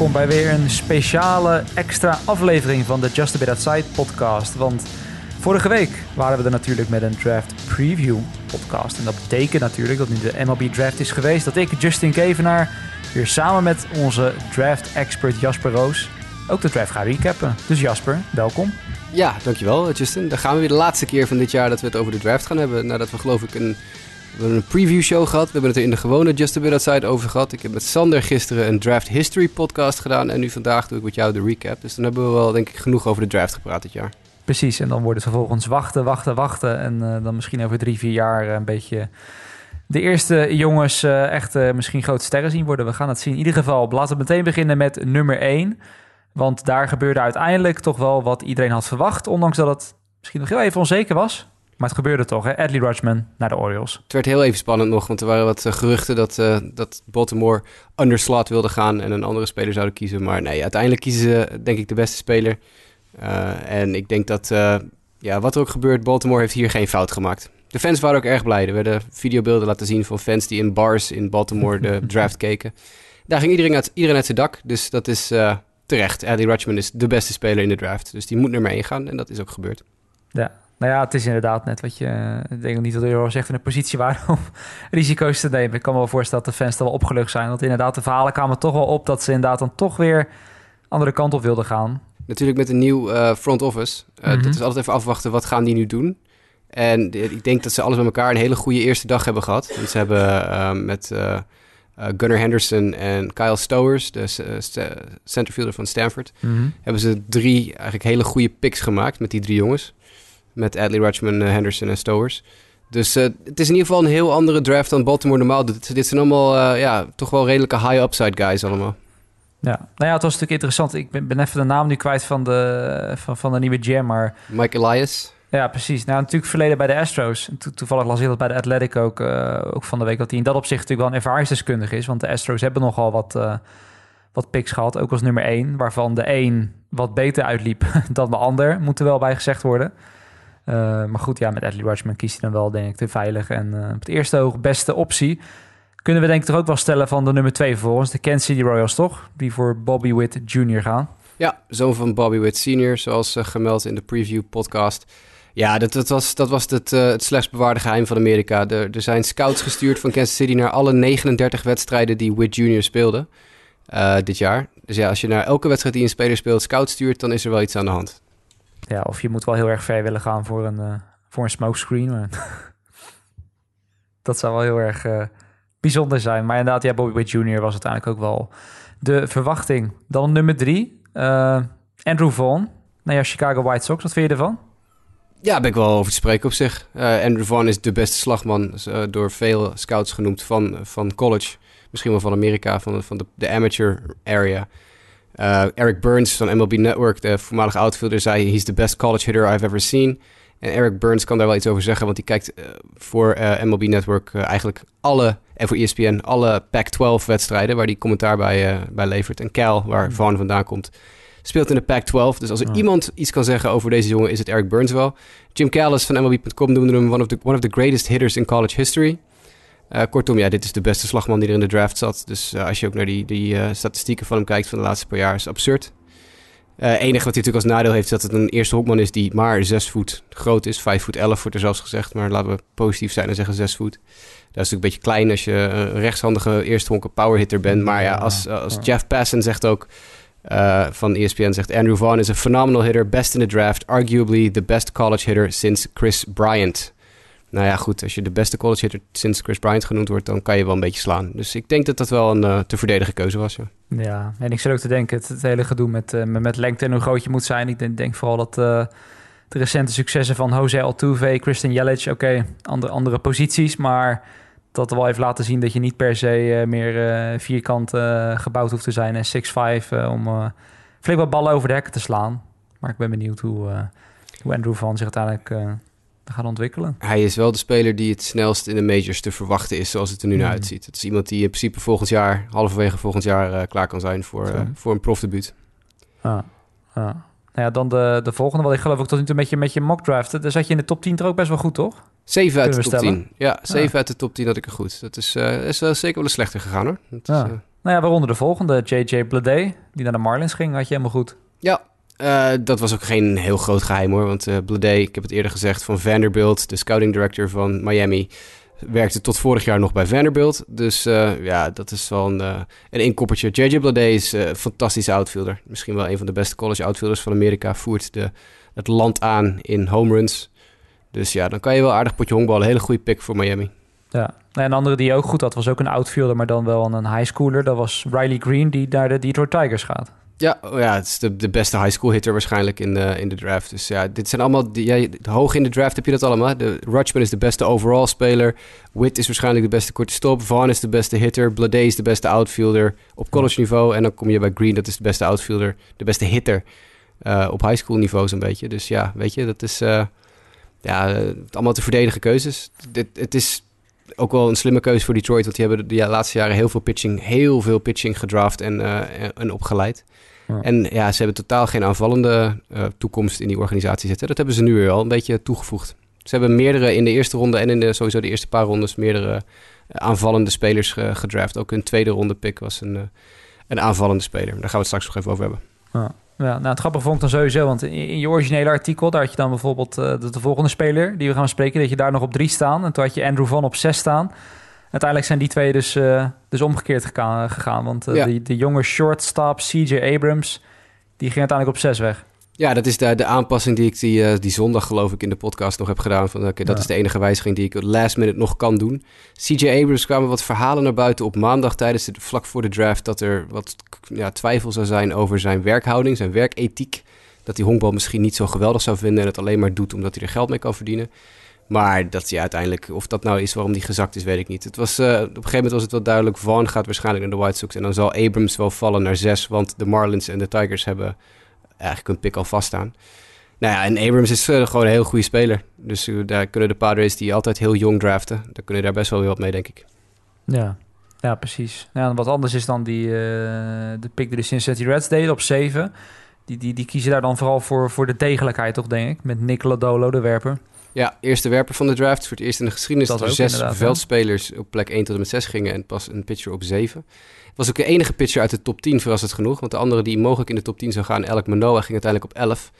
welkom bij weer een speciale extra aflevering van de Just a Bit Outside podcast. Want vorige week waren we er natuurlijk met een draft preview podcast. En dat betekent natuurlijk dat nu de MLB draft is geweest, dat ik, Justin Kevenaar, weer samen met onze draft expert Jasper Roos ook de draft ga recappen. Dus Jasper, welkom. Ja, dankjewel Justin. Dan gaan we weer de laatste keer van dit jaar dat we het over de draft gaan hebben. Nadat we geloof ik een we hebben een preview show gehad. We hebben het er in de gewone Just a Bit Outside over gehad. Ik heb met Sander gisteren een draft history podcast gedaan. En nu vandaag doe ik met jou de recap. Dus dan hebben we wel denk ik genoeg over de draft gepraat dit jaar. Precies, en dan wordt het vervolgens wachten, wachten, wachten. En uh, dan misschien over drie, vier jaar een beetje de eerste jongens uh, echt misschien grote sterren zien worden. We gaan het zien. In ieder geval, laten we meteen beginnen met nummer 1. Want daar gebeurde uiteindelijk toch wel wat iedereen had verwacht. Ondanks dat het misschien nog heel even onzeker was. Maar het gebeurde toch, hè? Adley Rutschman naar de Orioles. Het werd heel even spannend nog, want er waren wat uh, geruchten dat, uh, dat Baltimore under slot wilde gaan en een andere speler zouden kiezen. Maar nee, uiteindelijk kiezen ze denk ik de beste speler. Uh, en ik denk dat, ja, wat er ook gebeurt, Baltimore heeft hier geen fout gemaakt. De fans waren ook erg blij. Er werden videobeelden laten zien van fans die in bars in Baltimore de draft keken. Daar ging iedereen uit, iedereen uit zijn dak, dus dat is terecht. Adley Rutschman is de beste speler in de draft, dus die moet nummer 1 gaan en dat is ook gebeurd. Ja, nou ja, het is inderdaad net wat je... Ik denk niet dat de echt in een positie waren om risico's te nemen. Ik kan me wel voorstellen dat de fans er wel opgelucht zijn. Want inderdaad, de verhalen kwamen toch wel op... dat ze inderdaad dan toch weer andere kant op wilden gaan. Natuurlijk met een nieuw uh, front office. Uh, mm -hmm. Dat is altijd even afwachten, wat gaan die nu doen? En ik denk dat ze alles met elkaar een hele goede eerste dag hebben gehad. Want ze hebben uh, met Gunnar Henderson en Kyle Stowers... de centerfielder van Stanford... Mm -hmm. hebben ze drie eigenlijk hele goede picks gemaakt met die drie jongens met Adley Rutschman, uh, Henderson en Stowers. Dus uh, het is in ieder geval een heel andere draft dan Baltimore normaal doet. Dit zijn allemaal uh, ja, toch wel redelijke high-upside guys allemaal. Ja, nou ja, het was natuurlijk interessant. Ik ben, ben even de naam nu kwijt van de, van, van de nieuwe jam, maar... Mike Elias. Ja, precies. Nou, natuurlijk verleden bij de Astros. En to toevallig las ik dat bij de Athletic ook, uh, ook van de week... dat hij in dat opzicht natuurlijk wel een ervaringsdeskundig is. Want de Astros hebben nogal wat, wat picks gehad, ook als nummer één. Waarvan de één wat beter uitliep dan de ander, moet er wel bij gezegd worden. Uh, maar goed, ja, met Adley Rutschman kiest hij dan wel, denk ik, te veilig. En uh, op het eerste oog beste optie. Kunnen we denk ik toch ook wel stellen van de nummer twee vervolgens. De Kansas City Royals, toch? Die voor Bobby Witt Jr. gaan. Ja, zoon van Bobby Witt Sr., zoals uh, gemeld in de preview podcast. Ja, dat, was, dat was het, het slechts bewaarde geheim van Amerika. Er, er zijn scouts gestuurd van Kansas City naar alle 39 wedstrijden die Witt Jr. speelde dit jaar. Dus ja, als je naar elke wedstrijd die een speler speelt scout stuurt, dan is er wel iets aan de hand. Ja, of je moet wel heel erg ver willen gaan voor een, uh, voor een smokescreen. Dat zou wel heel erg uh, bijzonder zijn. Maar inderdaad, ja, Bobby Witt Jr. was uiteindelijk ook wel de verwachting. Dan nummer drie, uh, Andrew Vaughn. Nou ja, Chicago White Sox. Wat vind je ervan? Ja, ben ik wel over te spreken op zich. Andrew Vaughn is de beste slagman door veel scouts genoemd van, van college. Misschien wel van Amerika, van, van de, de amateur area. Uh, Eric Burns van MLB Network, de voormalige outfielder, zei: He's the best college hitter I've ever seen. En Eric Burns kan daar wel iets over zeggen, want hij kijkt uh, voor uh, MLB Network eigenlijk alle, en voor ESPN, alle Pac-12 wedstrijden waar hij commentaar bij, bij levert. En Cal, waar mm. Vaughn vandaan komt, speelt in de Pac-12. Dus als er oh. iemand iets kan zeggen over deze jongen, is het Eric Burns wel. Jim Callis van MLB.com noemde hem one of, the, one of the greatest hitters in college history. Uh, kortom, ja, dit is de beste slagman die er in de draft zat. Dus uh, als je ook naar die, die uh, statistieken van hem kijkt van de laatste paar jaar, is absurd. Het enige wat hij natuurlijk als nadeel heeft, is dat het een eerste hoekman is die maar 6 voet groot is. 5 voet 11 wordt er zelfs gezegd, maar laten we positief zijn en zeggen 6 voet. Dat is natuurlijk een beetje klein als je een rechtshandige eerste honken powerhitter bent. Maar ja, als, als Jeff Passan zegt ook van ESPN, zegt Andrew Vaughn is a phenomenal hitter, best in the draft, arguably the best college hitter since Chris Bryant. Nou ja, goed, als je de beste college hitter sinds Chris Bryant genoemd wordt, dan kan je wel een beetje slaan. Dus ik denk dat dat wel een uh, te verdedigen keuze was. Ja. ja, en ik zit ook te denken, het, hele gedoe met, uh, met lengte en hoe groot je moet zijn. Ik denk, denk vooral dat uh, de recente successen van Jose Altuve, Christian Jelic, oké, andere, andere posities, maar dat wel even laten zien dat je niet per se meer vierkant gebouwd hoeft te zijn en 6'5 om flink wat ballen over de hekken te slaan. Maar ik ben benieuwd hoe, hoe Andrew van zich uiteindelijk gaan ontwikkelen. Hij is wel de speler die het snelst in de majors te verwachten is, zoals het er nu naar mm. uitziet. Het is iemand die in principe volgend jaar, halverwege volgend jaar, uh, klaar kan zijn voor, uh, voor een profdebuut. Ah, ah. Nou ja, dan de, de volgende, wat ik geloof ook tot nu toe met je, met je mock draft. Daar zat je in de top 10 er ook best wel goed, toch? 7 uit de top stellen? 10. Ja, 7 ah. uit de top 10 had ik er goed. Dat is, uh, is wel zeker wel eens slechter gegaan hoor. Dat ja. is, Nou ja, waaronder de volgende, J.J. Blade, die naar de Marlins ging, had je helemaal goed. Ja, uh, dat was ook geen heel groot geheim hoor. Want uh, Blade, ik heb het eerder gezegd, van Vanderbilt, de scouting director van Miami, werkte tot vorig jaar nog bij Vanderbilt. Dus uh, ja, dat is wel een, een inkoppertje. J.J. Blade is een fantastische outfielder. Misschien wel een van de beste college outfielders van Amerika. Voert de, het land aan in home runs. Dus ja, dan kan je wel aardig potje honkballen. Hele goede pick voor Miami. Ja, en een andere die ook goed had, was ook een outfielder, maar dan wel een high schooler. Dat was Riley Green, die naar de Detroit Tigers gaat. Ja, oh ja, het is de, de beste high school hitter waarschijnlijk in de, in de draft. Dus ja, dit zijn allemaal... Die, ja, hoog in de draft heb je dat allemaal. De, Rutschman is de beste overall speler. Witt is waarschijnlijk de beste korte stop. Vaughn is de beste hitter. Blade is de beste outfielder op college niveau. En dan kom je bij Green, dat is de beste outfielder. De beste hitter uh, op high school niveau zo'n beetje. Dus ja, weet je, dat is... Uh, ja, allemaal te verdedigen keuzes. Dit, het is ook wel een slimme keuze voor Detroit. Want die hebben de laatste jaren heel veel pitching, heel veel pitching gedraft en, uh, en opgeleid. En ja, ze hebben totaal geen aanvallende uh, toekomst in die organisatie zitten. Dat hebben ze nu weer al een beetje toegevoegd. Ze hebben meerdere in de eerste ronde en in de, sowieso de eerste paar rondes meerdere uh, aanvallende spelers ge gedraft. Ook hun tweede ronde pick was een, een aanvallende speler. Daar gaan we het straks nog even over hebben. Ja. Ja, nou, het grappige vond ik dan sowieso, want in, je originele artikel, daar had je dan bijvoorbeeld de, de, volgende speler die we gaan spreken, dat je daar nog op drie staan. En toen had je Andrew Van op zes staan. Uiteindelijk zijn die twee dus, uh, dus omgekeerd gegaan. gegaan want uh, ja. de, de jonge shortstop CJ Abrams, die ging uiteindelijk op zes weg. Ja, dat is de, de aanpassing die ik die, uh, die zondag geloof ik in de podcast nog heb gedaan. Van, okay, dat ja. is de enige wijziging die ik last minute nog kan doen. CJ Abrams kwamen wat verhalen naar buiten op maandag tijdens de, vlak voor de draft... dat er wat ja, twijfel zou zijn over zijn werkhouding, zijn werkethiek. Dat hij honkbal misschien niet zo geweldig zou vinden en het alleen maar doet omdat hij er geld mee kan verdienen. Maar dat hij uiteindelijk, of dat nou is waarom die gezakt is, weet ik niet. Het was, uh, op een gegeven moment was het wel duidelijk, Vaughn gaat waarschijnlijk naar de White Sox. En dan zal Abrams wel vallen naar zes, want de Marlins en de Tigers hebben eigenlijk een pick al vaststaan. Nou ja, en Abrams is uh, gewoon een heel goede speler. Dus uh, daar kunnen de Padres die altijd heel jong draften, daar kunnen daar best wel weer wat mee, denk ik. Ja, ja precies. Ja, wat anders is dan die, de pick die de Cincinnati Reds deden op 7. Die, die, die kiezen daar dan vooral voor, voor de degelijkheid, toch, denk ik? Met Nicola Dolo, de werper. Ja, eerste werper van de draft. Voor het eerst in de geschiedenis dat, dat er zes veldspelers op plek 1 tot en met 6 gingen en pas een pitcher op 7. Was ook de enige pitcher uit de top 10, verrassend genoeg. Want de andere die mogelijk in de top 10 zou gaan, Elk Manoa, ging uiteindelijk op 11.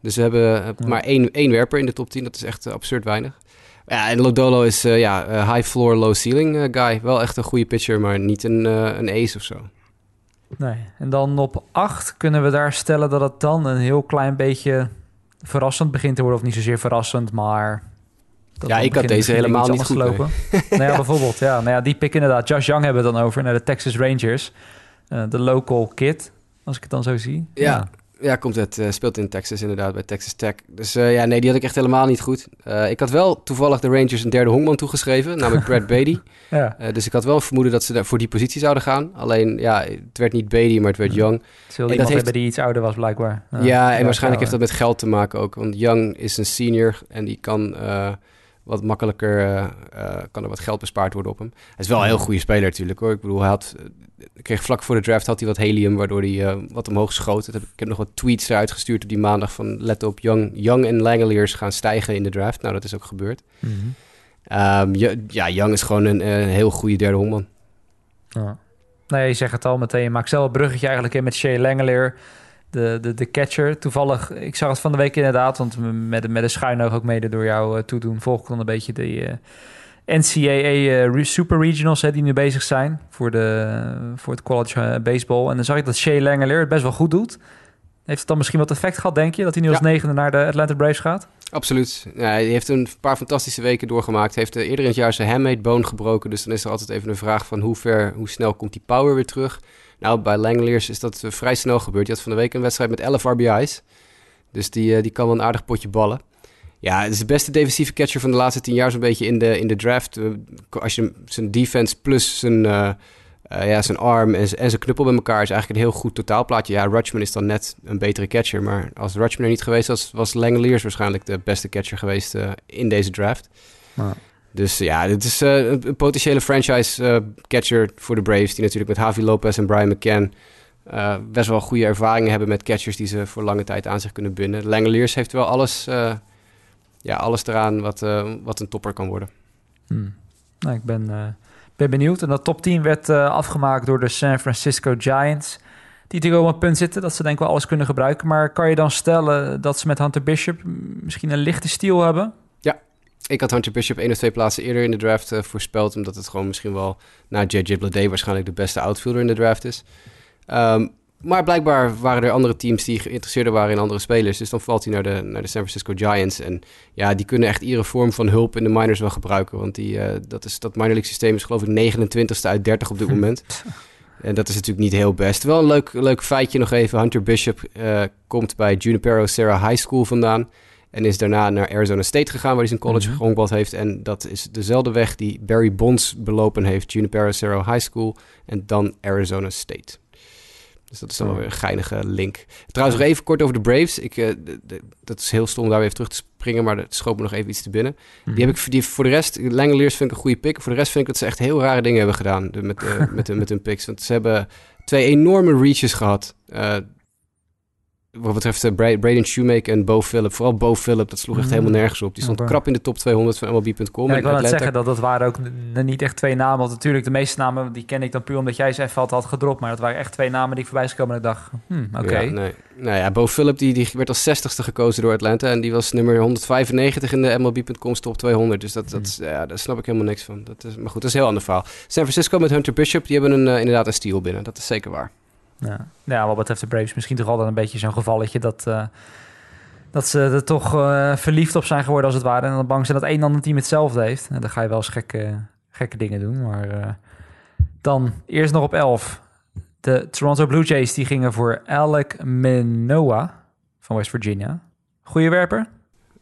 Dus we hebben ja. maar één, één werper in de top 10. Dat is echt uh, absurd weinig. Ja, en Lodolo is uh, ja, uh, high floor, low ceiling guy. Wel echt een goede pitcher, maar niet een, een ace of zo. Nee, en dan op 8 kunnen we daar stellen dat het dan een heel klein beetje verrassend begint te worden. Of niet zozeer verrassend, maar... Ja, ik had deze helemaal niet goed gelopen. nou ja, bijvoorbeeld. Ja, nou ja, die pick inderdaad. Josh Young hebben we dan over naar de Texas Rangers. Uh, de local kid, als ik het dan zo zie. Ja, ja. Ja, komt het. Uh, speelt in Texas inderdaad, bij Texas Tech. Dus uh, ja, nee, die had ik echt helemaal niet goed. Uh, ik had wel toevallig de Rangers een derde honkman toegeschreven, namelijk Brad Beatty. ja. dus ik had wel vermoeden dat ze daar voor die positie zouden gaan. Alleen, ja, het werd niet Beatty, maar het werd Young. Ze wilde iemand heeft... die iets ouder was, blijkbaar. ja, en waarschijnlijk heeft dat met geld te maken ook. Want Young is een senior en die kan wat makkelijker, uh, uh, kan er wat geld bespaard worden op hem. Hij is wel een heel goede speler natuurlijk hoor. Ik bedoel, hij had, ik kreeg vlak voor de draft had hij wat helium, waardoor hij uh, wat omhoog schoot. heb, ik heb nog wat tweets eruit gestuurd op die maandag van let op, Young, Young en Langeliers gaan stijgen in de draft. Nou, dat is ook gebeurd. Mm -hmm. um, ja, Young is gewoon een, een heel goede derde honkman. Ja. Nee, je zegt het al meteen. Je maakt zelf een bruggetje eigenlijk in met Shea Langelier de, de, de catcher. Toevallig, ik zag het van de week inderdaad, want met, met een schuin oog ook mede door jou uh, toedoen, volg ik dan een beetje de uh, NCAA uh, Super Regionals hè, die nu bezig zijn voor, de, voor het college baseball. En dan zag ik dat Shea Langelier het best wel goed doet. Heeft het dan misschien wat effect gehad, denk je, dat hij nu als negende naar de Atlanta Braves gaat? Absoluut. Ja, hij heeft een paar fantastische weken doorgemaakt. Hij heeft eerder in het jaar zijn handmade bone gebroken. Dus dan is er altijd even een vraag van hoe ver, hoe snel komt die power weer terug? Nou, bij Langeliers is dat vrij snel gebeurd. Die had van de week een wedstrijd met 11 RBI's. Dus die, uh, die kan wel een aardig potje ballen. Ja, het is de beste defensieve catcher van de laatste tien jaar zo'n beetje in de, in de draft. Als je zijn defense plus zijn, uh, ja, zijn arm en, en zijn knuppel bij elkaar is eigenlijk een heel goed totaalplaatje. Ja, Rutschman is dan net een betere catcher. Maar als Rutschman er niet geweest was, was Langeliers waarschijnlijk de beste catcher geweest in deze draft. Dus ja, dit is uh, een potentiële franchise catcher voor de Braves. Die natuurlijk met Javi Lopez en Brian McCann best wel goede ervaringen hebben met catchers die ze voor lange tijd aan zich kunnen binden. Langeliers heeft wel alles, ja, alles eraan wat, wat een topper kan worden. Hmm. Nou, ik ben, ben benieuwd. En dat top 10 werd uh, afgemaakt door de San Francisco Giants. Die natuurlijk op een punt zitten dat ze denk ik wel alles kunnen gebruiken. Maar kan je dan stellen dat ze met Hunter Bishop misschien een lichte stiel hebben? Ja, ik had Hunter Bishop één of twee plaatsen eerder in de draft uh, voorspeld. Omdat het gewoon misschien wel na J.J. Blade waarschijnlijk de beste outfielder in de draft is. Um, maar blijkbaar waren er andere teams die geïnteresseerd waren in andere spelers. Dus dan valt hij naar de, naar de San Francisco Giants. En ja, die kunnen echt iedere vorm van hulp in de minors wel gebruiken. Want die, uh, dat, is, dat minor league systeem is geloof ik 29ste uit 30 op dit moment. en dat is natuurlijk niet heel best. Wel een leuk, leuk feitje nog even. Hunter Bishop uh, komt bij Junipero Serra High School vandaan. En is daarna naar Arizona State gegaan, waar hij zijn college mm -hmm. heeft. En dat is dezelfde weg die Barry Bonds belopen heeft. Junipero Serra High School en dan Arizona State. Dus dat is dan wel weer een geinige link. Trouwens, nog even kort over de Braves. Ik, uh, dat is heel stom daar weer even terug te springen, maar het schoot me nog even iets te binnen. Die heb ik die, voor de rest, Langeliers vind ik een goede pick. Voor de rest vind ik dat ze echt heel rare dingen hebben gedaan met, uh, met, met hun picks. Want ze hebben twee enorme reaches gehad. Uh, wat betreft uh, Braden Shoemaker en Bo Phillip. Vooral Bo Phillip, dat sloeg echt mm. helemaal nergens op. Die stond krap in de top 200 van MLB.com. Ja, ik wil net zeggen dat dat waren ook niet echt twee namen. Want natuurlijk, de meeste namen die ken ik dan puur omdat jij ze even had, had gedropt. Maar dat waren echt twee namen die ik voorbij gekomen en ik dacht, hmm, oké. Ja, nee. Nou ja, Bo Phillip die, die werd als 60ste gekozen door Atlanta. En die was nummer 195 in de MLB.com top 200. Dus dat, dat, mm. ja, daar snap ik helemaal niks van. Dat is, maar goed, dat is een heel ander verhaal. San Francisco met Hunter Bishop, die hebben een, uh, inderdaad een steal binnen. Dat is zeker waar. Ja. ja, wat betreft de Braves misschien toch altijd een beetje zo'n gevalletje dat, uh, dat ze er toch uh, verliefd op zijn geworden als het ware. En dan bang zijn dat één ander team hetzelfde heeft. En dan ga je wel eens gekke, gekke dingen doen. Maar uh, dan eerst nog op 11. De Toronto Blue Jays die gingen voor Alec Manoa van West Virginia. Goeie werper?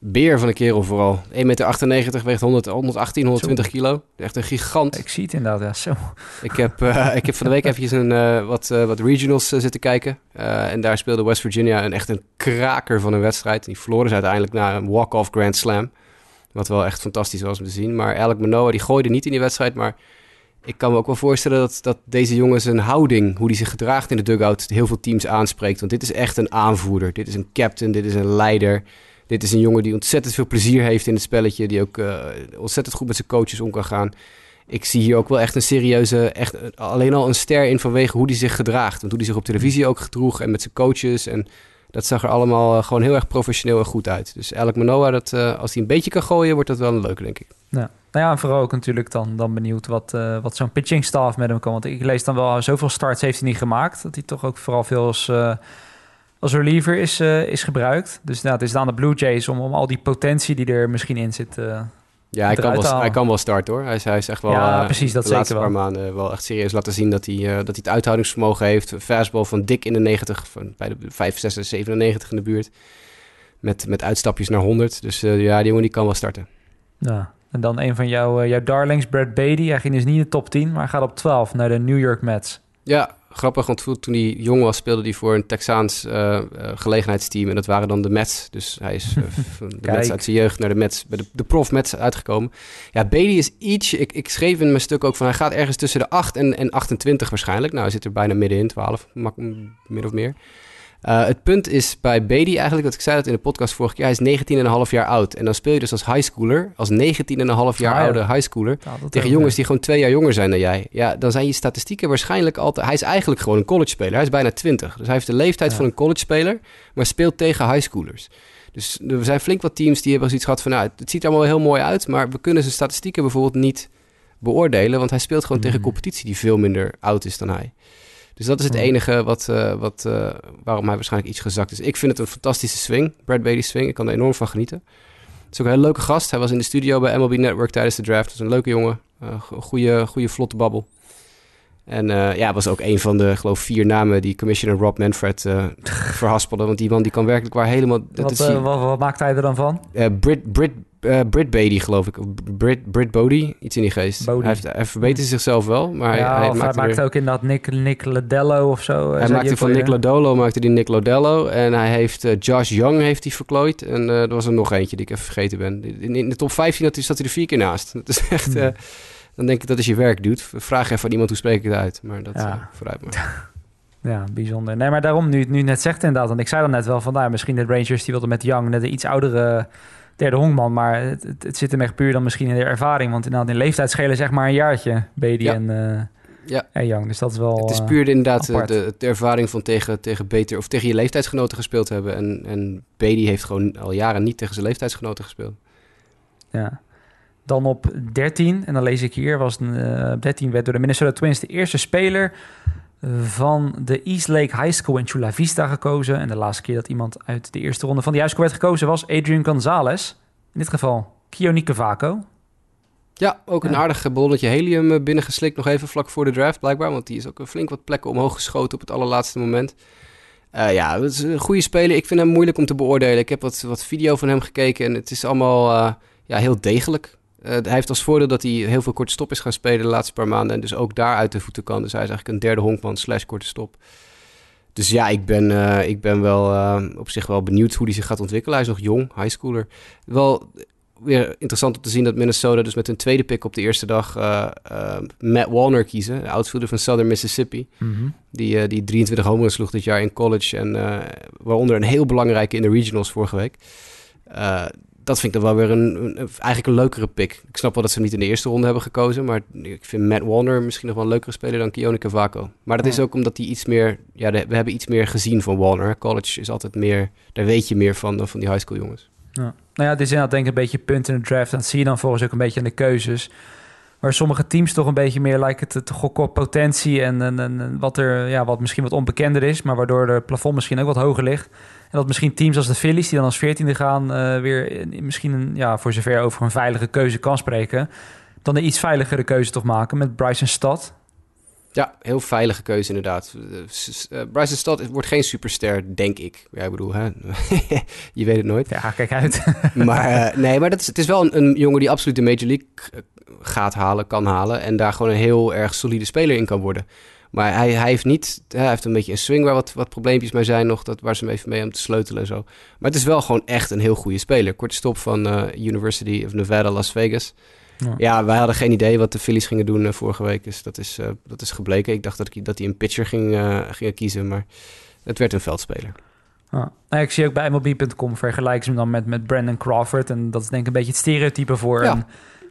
Beer van een kerel vooral. 1,98 meter, weegt 100, 118, 120 kilo. Echt een gigant. Ik zie het inderdaad, ja, zo. Ik heb, uh, ik heb van de week eventjes een, uh, wat, uh, wat regionals zitten kijken. en daar speelde West Virginia een echt een kraker van een wedstrijd. Die verloren ze uiteindelijk na een walk-off Grand Slam. Wat wel echt fantastisch was om te zien. Maar Alec Manoa, die gooide niet in die wedstrijd, maar... Ik kan me ook wel voorstellen dat, dat deze jongen zijn houding, hoe hij zich gedraagt in de dugout, heel veel teams aanspreekt. Want dit is echt een aanvoerder. Dit is een captain, dit is een leider. Dit is een jongen die ontzettend veel plezier heeft in het spelletje. Die ook uh, ontzettend goed met zijn coaches om kan gaan. Ik zie hier ook wel echt een serieuze, echt alleen al een ster in vanwege hoe hij zich gedraagt. Want hoe hij zich op televisie ook gedroeg en met zijn coaches. En dat zag er allemaal uh, gewoon heel erg professioneel en goed uit. Dus Alec Manoa, dat, uh, als hij een beetje kan gooien, wordt dat wel een leuke, denk ik. Ja. Nou ja, en vooral ook natuurlijk dan, dan benieuwd wat, wat zo'n pitching staff met hem kan. Want ik lees dan wel, zoveel starts heeft hij niet gemaakt. Dat hij toch ook vooral veel als als reliever is, uh, is gebruikt. Dus nou, het is aan de Blue Jays om, om al die potentie die er misschien in zit. Uh, ja, hij kan, wel, hij kan wel starten hoor. Hij is, hij is echt wel. Ja, uh, precies, dat de zeker wel. paar maanden wel echt serieus laten zien dat hij, dat hij het uithoudingsvermogen heeft. Fastball van dik in de 90, van bij de 65, 97 in de buurt. Met, met uitstapjes naar 100. Dus ja, die jongen die kan wel starten. Ja, en dan een van jouw, jouw darlings, Brad Beatty. Hij ging dus niet in de top 10, maar gaat op 12 naar de New York Mets. Ja, grappig, want toen hij jong was speelde hij voor een Texaans uh, uh, gelegenheidsteam. En dat waren dan de Mets. Dus hij is uh, van de Mets uit zijn jeugd naar de Mets, bij de, de prof Mets uitgekomen. Ja, Bailey is iets, ik, ik schreef in mijn stuk ook van hij gaat ergens tussen de 8 en, en 28 waarschijnlijk. Nou, hij zit er bijna middenin, 12, min of meer. Uh, het punt is bij Beatty eigenlijk, dat ik zei dat in de podcast vorige keer, hij is 19,5 jaar oud. En dan speel je dus als high schooler, als 19,5 jaar ah, oude high schooler, ja, tegen jongens die gewoon twee jaar jonger zijn dan jij. Ja, dan zijn je statistieken waarschijnlijk altijd... Hij is eigenlijk gewoon een college speler. Hij is bijna 20. Dus hij heeft de leeftijd ja. van een college speler, maar speelt tegen high schoolers. Dus er zijn flink wat teams die hebben zoiets gehad van, nou, het ziet er allemaal heel mooi uit, maar we kunnen zijn statistieken bijvoorbeeld niet beoordelen, want hij speelt gewoon mm. tegen competitie die veel minder oud is dan hij. Dus dat is het enige wat, uh, wat, uh, waarom hij waarschijnlijk iets gezakt is. Ik vind het een fantastische swing, Brad Beatty's swing. Ik kan er enorm van genieten. Het is ook een hele leuke gast. Hij was in de studio bij MLB Network tijdens de draft. Is een leuke jongen. Uh, goede, goede, vlotte babbel. En ja, was ook een van de, geloof vier namen die commissioner Rob Manfred verhaspelde. Want die man die kan werkelijk waar helemaal... Dat wat, uh, wat, wat, maakt hij er dan van? Brit, Brit, Brit Beatty, geloof ik. Brit, Brit Bodie, iets in die geest. Bodie. Hij, heeft, hij verbetert zichzelf wel, maar ja, hij, hij, maakt, hij maakt ook inderdaad Nick, Nick Lodello of zo. Hij maakte van Nick Lodolo, maakte die Nick Lodello. En hij heeft Josh Young heeft hij verklooid. En er was er nog eentje die ik even vergeten ben. In, in de top 15 zat hij er vier keer naast. Dat is echt... Hmm dan denk ik dat als je werk doet, vraag even aan iemand hoe spreek ik het uit. Maar dat ja. uh, vooruit maar. Ja, bijzonder. Nee, maar daarom, nu nu net zegt inderdaad, want ik zei dan net wel van, nou, misschien de Rangers die wilden met Young net een iets oudere derde honkman. Maar het, het, zit hem echt puur dan misschien in de ervaring. Want inderdaad, in leeftijd schelen zeg maar een jaartje, Beatty en, uh, ja. en Young. Dus dat is wel Het is puur inderdaad de, de, ervaring van tegen, tegen beter... of tegen je leeftijdsgenoten gespeeld hebben. En, en Beatty heeft gewoon al jaren niet tegen zijn leeftijdsgenoten gespeeld. Ja. Dan op 13, en dan lees ik hier, was uh, 13 werd door de Minnesota Twins de eerste speler van de East Lake High School in Chula Vista gekozen. En de laatste keer dat iemand uit de eerste ronde van die high school werd gekozen was Adrian Gonzalez. In dit geval Kionike Vaco. Ja, ook een aardig ballonnetje helium eh, binnengeslikt nog even vlak voor de draft blijkbaar. Want die is ook flink wat plekken omhoog geschoten op het allerlaatste moment. Uh, ja, het is een goede speler. Ik vind hem moeilijk om te beoordelen. Ik heb wat, wat video van hem gekeken en het is allemaal uh, ja, heel degelijk. Uh, hij heeft als voordeel dat hij heel veel korte stop is gaan spelen de laatste paar maanden. En dus ook daar uit de voeten kan. Dus hij is eigenlijk een derde honkman slash korte stop. Dus ja, ik ben, uh, ik ben wel uh, op zich wel benieuwd hoe hij zich gaat ontwikkelen. Hij is nog jong, high schooler. Wel weer interessant om te zien dat Minnesota dus met een tweede pick op de eerste dag Matt Walner kiezen. De outfielder van Southern Mississippi. Mm -hmm. Die, die 23 homeruns sloeg dit jaar in college. En waaronder een heel belangrijke in de regionals vorige week dat vind ik dan wel weer een, een, eigenlijk een leukere pick. Ik snap wel dat ze hem niet in de eerste ronde hebben gekozen, maar ik vind Matt Warner misschien nog wel een leukere speler dan Keone Cavaco. Maar dat is ook omdat hij iets meer, ja, we hebben iets meer gezien van Warner. College is altijd meer, daar weet je meer van dan van die high school jongens. Ja. Nou ja, dit is inderdaad denk ik een beetje punt in de draft. Dat zie je dan volgens ook een beetje aan de keuzes. Waar sommige teams toch een beetje meer lijken te, te gokken op potentie en, en, en, wat er, ja, wat misschien wat onbekender is, maar waardoor de plafond misschien ook wat hoger ligt. En dat misschien teams als de Phillies, die dan als veertiende gaan, uh, weer misschien een, ja, voor zover over een veilige keuze kan spreken. Dan een iets veiligere keuze toch maken met Bryson Stad. Ja, heel veilige keuze inderdaad. Uh, Bryson Stad wordt geen superster, denk ik. Ja, ik bedoel, hè? je weet het nooit. Ja, kijk uit. maar uh, nee, maar dat is, het is wel een, een, jongen die absoluut de Major League gaat halen, kan halen. En daar gewoon een heel erg solide speler in kan worden. Maar hij, hij heeft niet, hij heeft een beetje een swing waar wat, wat probleempjes mee zijn nog, dat, waar ze hem even mee om te sleutelen en zo. Maar het is wel gewoon echt een heel goede speler. Korte stop van uh, University of Nevada, Las Vegas. Ja. ja. wij hadden geen idee wat de Phillies gingen doen uh, vorige week, dus dat is, uh, dat is gebleken. Ik dacht dat, ik, dat hij een pitcher ging, ging kiezen, maar het werd een veldspeler. Ja. Nou, ik zie ook bij MLB.com vergelijken ze hem dan met, met Brandon Crawford. En dat is denk ik een beetje het stereotype voor ja. een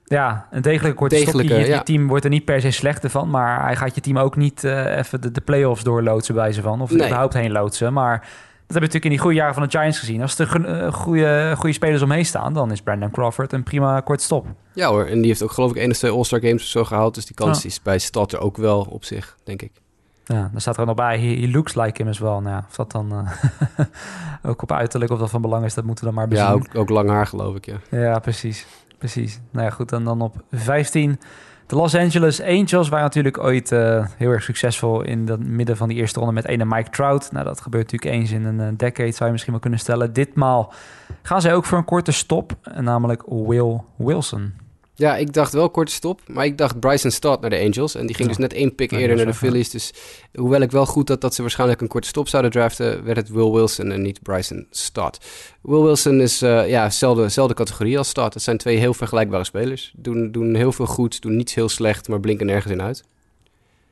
ja, een degelijke korte degelijke. Je, team wordt er niet per se slechter van. Maar hij gaat je team ook niet uh, even de, de play-offs doorloodsen bij ze van. Of nee. überhaupt heen loodsen. Maar dat hebben we natuurlijk in die goede jaren van de Giants gezien. Als er uh, goede, goede spelers omheen staan, dan is Brandon Crawford een prima kort stop. Ja hoor, en die heeft ook geloof ik één of twee All-Star Games of zo gehaald. Dus die kans ja. is bij Stad er ook wel op zich, denk ik. Ja, dan staat er nog bij, he, he looks like him as well. Nou ja, of dat dan uh, ook op uiterlijk of dat van belang is, dat moeten we dan maar bezien. Ja, ook, ook lang haar geloof ik, ja. Ja, precies precies. Nou ja, goed. En dan op 15. De Los Angeles Angels waren natuurlijk ooit uh, heel erg succesvol in het midden van die eerste ronde met ene Mike Trout. Nou, dat gebeurt natuurlijk eens in een uh, decade, zou je misschien wel kunnen stellen. Ditmaal gaan zij ook voor een korte stop, namelijk Will Wilson. Ja, ik dacht wel korte stop. Maar ik dacht Bryson Stott naar de Angels. En die ging dus net één pick eerder naar de Phillies. Dus hoewel ik wel goed had dat ze waarschijnlijk een korte stop zouden draften... werd het Will Wilson en niet Bryson Stott. Will Wilson is uh, ja, dezelfde, categorie als Stott. Het zijn twee heel vergelijkbare spelers. Doen, doen heel veel goed, doen niets heel slecht... maar blinken nergens in uit.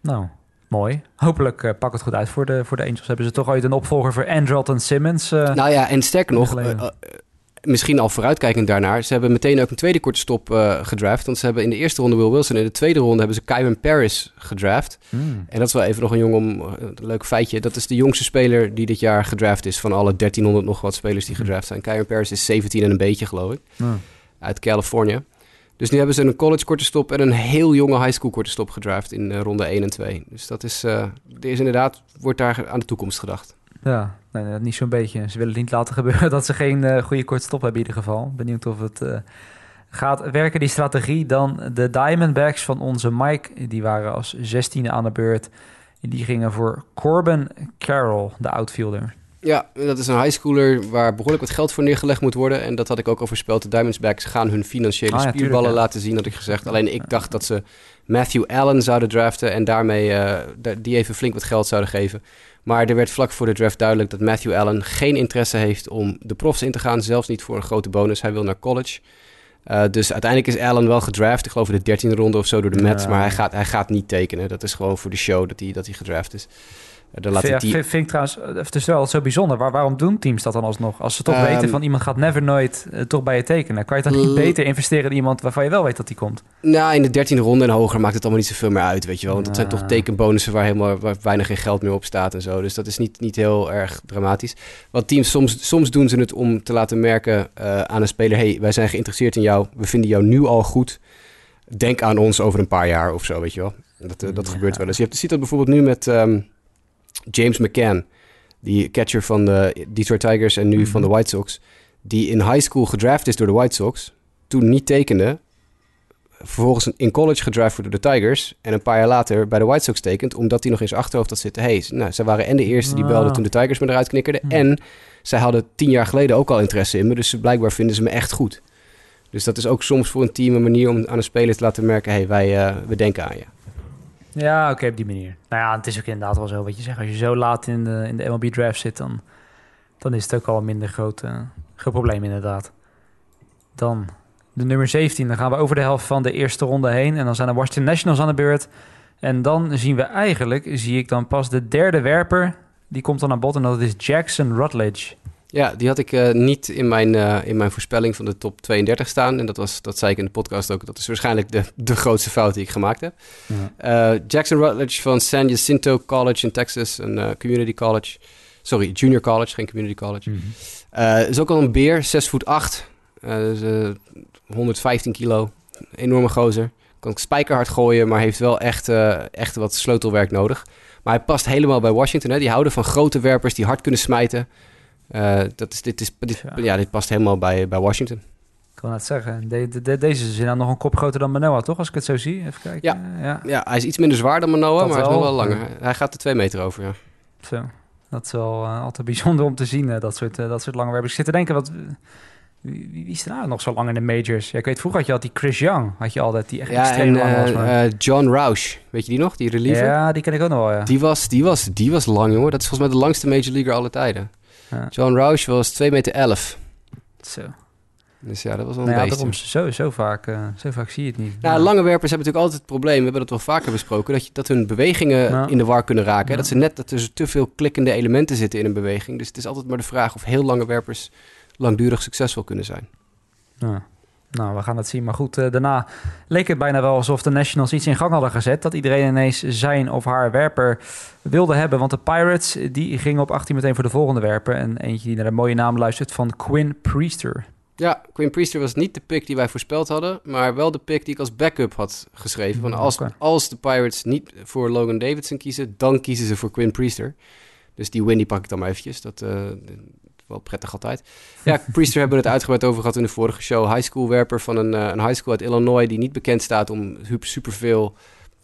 Nou, Mooi. Hopelijk uh, pak het goed uit voor de, voor de Angels. Hebben ze toch ooit een opvolger voor Andrelton Simmons? Uh, nou ja, en sterker nog, misschien al vooruitkijkend daarnaar. Ze hebben meteen ook een tweede korte stop uh, gedraft. Want ze hebben in de eerste ronde Will Wilson. In de tweede ronde hebben ze Kyron Paris gedraft. Mm. En dat is wel even nog een jong om uh, een leuk feitje. Dat is de jongste speler die dit jaar gedraft is. Van alle 1300 nog wat spelers die gedraft zijn. Kyron Paris is 17 en een beetje, geloof ik. Mm. Uit Californië. Dus nu hebben ze een college korte stop en een heel jonge high school korte stop gedraft in uh, ronde 1 en 2. Dus dat is, er is inderdaad, wordt daar aan de toekomst gedacht. Ja, niet zo'n beetje. Ze willen niet laten gebeuren dat ze geen uh, goede kortstop hebben in ieder geval. Benieuwd of het uh, gaat werken, die strategie. Dan de Diamondbacks van onze Mike. Die waren als zestiende aan de beurt. Die gingen voor Corbin Carroll, de outfielder. Ja, dat is een highschooler waar behoorlijk wat geld voor neergelegd moet worden. En dat had ik ook al voorspeld. De Diamondbacks gaan hun financiële ah, spierballen laten zien, had ik gezegd. Alleen ik dacht dat ze Matthew Allen zouden draften en daarmee uh, die even flink wat geld zouden geven. Maar er werd vlak voor de draft duidelijk dat Matthew Allen geen interesse heeft om de profs in te gaan. Zelfs niet voor een grote bonus. Hij wil naar college. Uh, dus uiteindelijk is Allen wel gedraft. Ik geloof in de 13e ronde of zo door de Mets. Maar hij gaat, hij gaat niet tekenen. Dat is gewoon voor de show dat hij, dat hij gedraft is. Dan laat vind, die... vind, vind ik trouwens, eh, het is wel zo bijzonder. Waar, waarom doen teams dat dan alsnog? Als ze toch Ehm, weten van iemand gaat never nooit eh, toch bij je tekenen. Kan je dan niet beter investeren in iemand waarvan je wel weet dat die komt? Nou, in de dertiende ronde en hoger maakt het allemaal niet zoveel meer uit, weet je wel. Want dat zijn Ah. toch tekenbonussen waar, helemaal, waar weinig geen geld meer op staat en zo. Dus dat is niet, niet heel erg dramatisch. Want teams, soms, soms doen ze het om te laten merken eh, aan een speler... hey, wij zijn geïnteresseerd in jou, we vinden jou nu al goed. Denk aan ons over een paar jaar of zo, weet je wel. Dat, eh, dat Ja. gebeurt wel eens. Je hebt, ziet dat bijvoorbeeld nu met ehm, James McCann... die catcher van de Detroit Tigers en nu Mhm. van de White Sox... die in high school gedraft is door de White Sox... toen niet tekende vervolgens in college gedraft wordt door de Tigers. En een paar jaar later bij de White Sox tekent. Omdat hij nog in zijn achterhoofd had zitten. Hey, nou, zij waren en de eerste die Ah. belden toen de Tigers me eruit knikkerden. Hm. En zij hadden tien jaar geleden ook al interesse in me. Dus blijkbaar vinden ze me echt goed. Dus dat is ook soms voor een team een manier om aan een speler te laten merken... hey, wij eh, we denken aan je. Ja, oké, op die manier. Nou ja, het is ook inderdaad wel zo wat je zegt. Als je zo laat in de, in de MLB draft zit, dan, dan is het ook al een minder groot, eh, groot probleem inderdaad. Dan de nummer 17. Dan gaan we over de helft van de eerste ronde heen. En dan zijn de Washington Nationals aan de beurt. En dan zien we eigenlijk, zie ik dan pas de derde werper. Die komt dan aan bod en dat is Jackson Rutledge. Ja, die had ik eh, niet in mijn, eh, in mijn voorspelling van de top 32 staan. En dat, was, dat zei ik in de podcast ook. Dat is waarschijnlijk de, de grootste fout die ik gemaakt heb. Eh, Jackson Rutledge van San Jacinto College in Texas, een community college. Sorry, junior college, geen community college. Eh, is ook al een beer, 6 voet 8. Eh, dus, eh, 115 kilo. Enorme gozer. Kan spijkerhard gooien, maar heeft wel echt, echt wat sleutelwerk nodig. Maar hij past helemaal bij Washington. Hè? Die houden van grote werpers die hard kunnen smijten. Eh, dat is, dit, is, dit, Ja. ja, dit past helemaal bij, bij Washington. Ik kan het zeggen. De, de- de- deze is dan nog een kop groter dan Manoa, toch? Als ik het zo zie. Even kijken. Ja. ja. Ja, hij is iets minder zwaar dan Manoa, Dat maar hij is nog wel. wel langer. Hij gaat er twee meter over, ja. Zo. Dat is wel eh, altijd bijzonder om te zien, eh, dat, soort, dat soort lange werpers. Ik zit te denken, wat, wie, wie wie is er nou nog zo lang in de majors? Ja, ik weet, vroeger had je altijd die Chris Young, had je altijd, die echt Ja, extreem en lang was. Maar... John Roush, weet je die nog? Die reliever? ja, die ken ik ook nog wel, ja. Die, was, die, was, die was lang, jongen. Dat is volgens mij de langste major leaguer aller tijden. Ja. John Roush was 2 meter 11. Zo. Dus ja, dat was wel een Nou ja, beest. daarom, zo, zo, vaak, eh, zo vaak zie je het niet. Nou, lange werpers hebben natuurlijk altijd het probleem, we hebben dat wel vaker besproken, dat, je, dat hun bewegingen Ja. in de war kunnen raken. hè. Ja. Dat, ze net, dat er te veel klikkende elementen zitten in een beweging. Dus het is altijd maar de vraag of heel lange werpers langdurig succesvol kunnen zijn. Ja. Nou, we gaan het zien. Maar goed, eh, daarna leek het bijna wel alsof de Nationals iets in gang hadden gezet. Dat iedereen ineens zijn of haar werper wilde hebben. Want de Pirates, die gingen op 18 meteen voor de volgende werper. En eentje die naar de mooie naam luistert van Quinn Priester. Ja, Quinn Priester was niet de pick die wij voorspeld hadden, maar wel de pick die ik als backup had geschreven. Van Mm, als, als de Pirates niet voor Logan Davidson kiezen, dan kiezen ze voor Quinn Priester. Dus die win die pak ik dan maar eventjes. Dat eh, wel prettig altijd. Ja, Priester hebben we het uitgebreid over gehad in de vorige show. High school werper van een, eh, een high school uit Illinois die niet bekend staat om superveel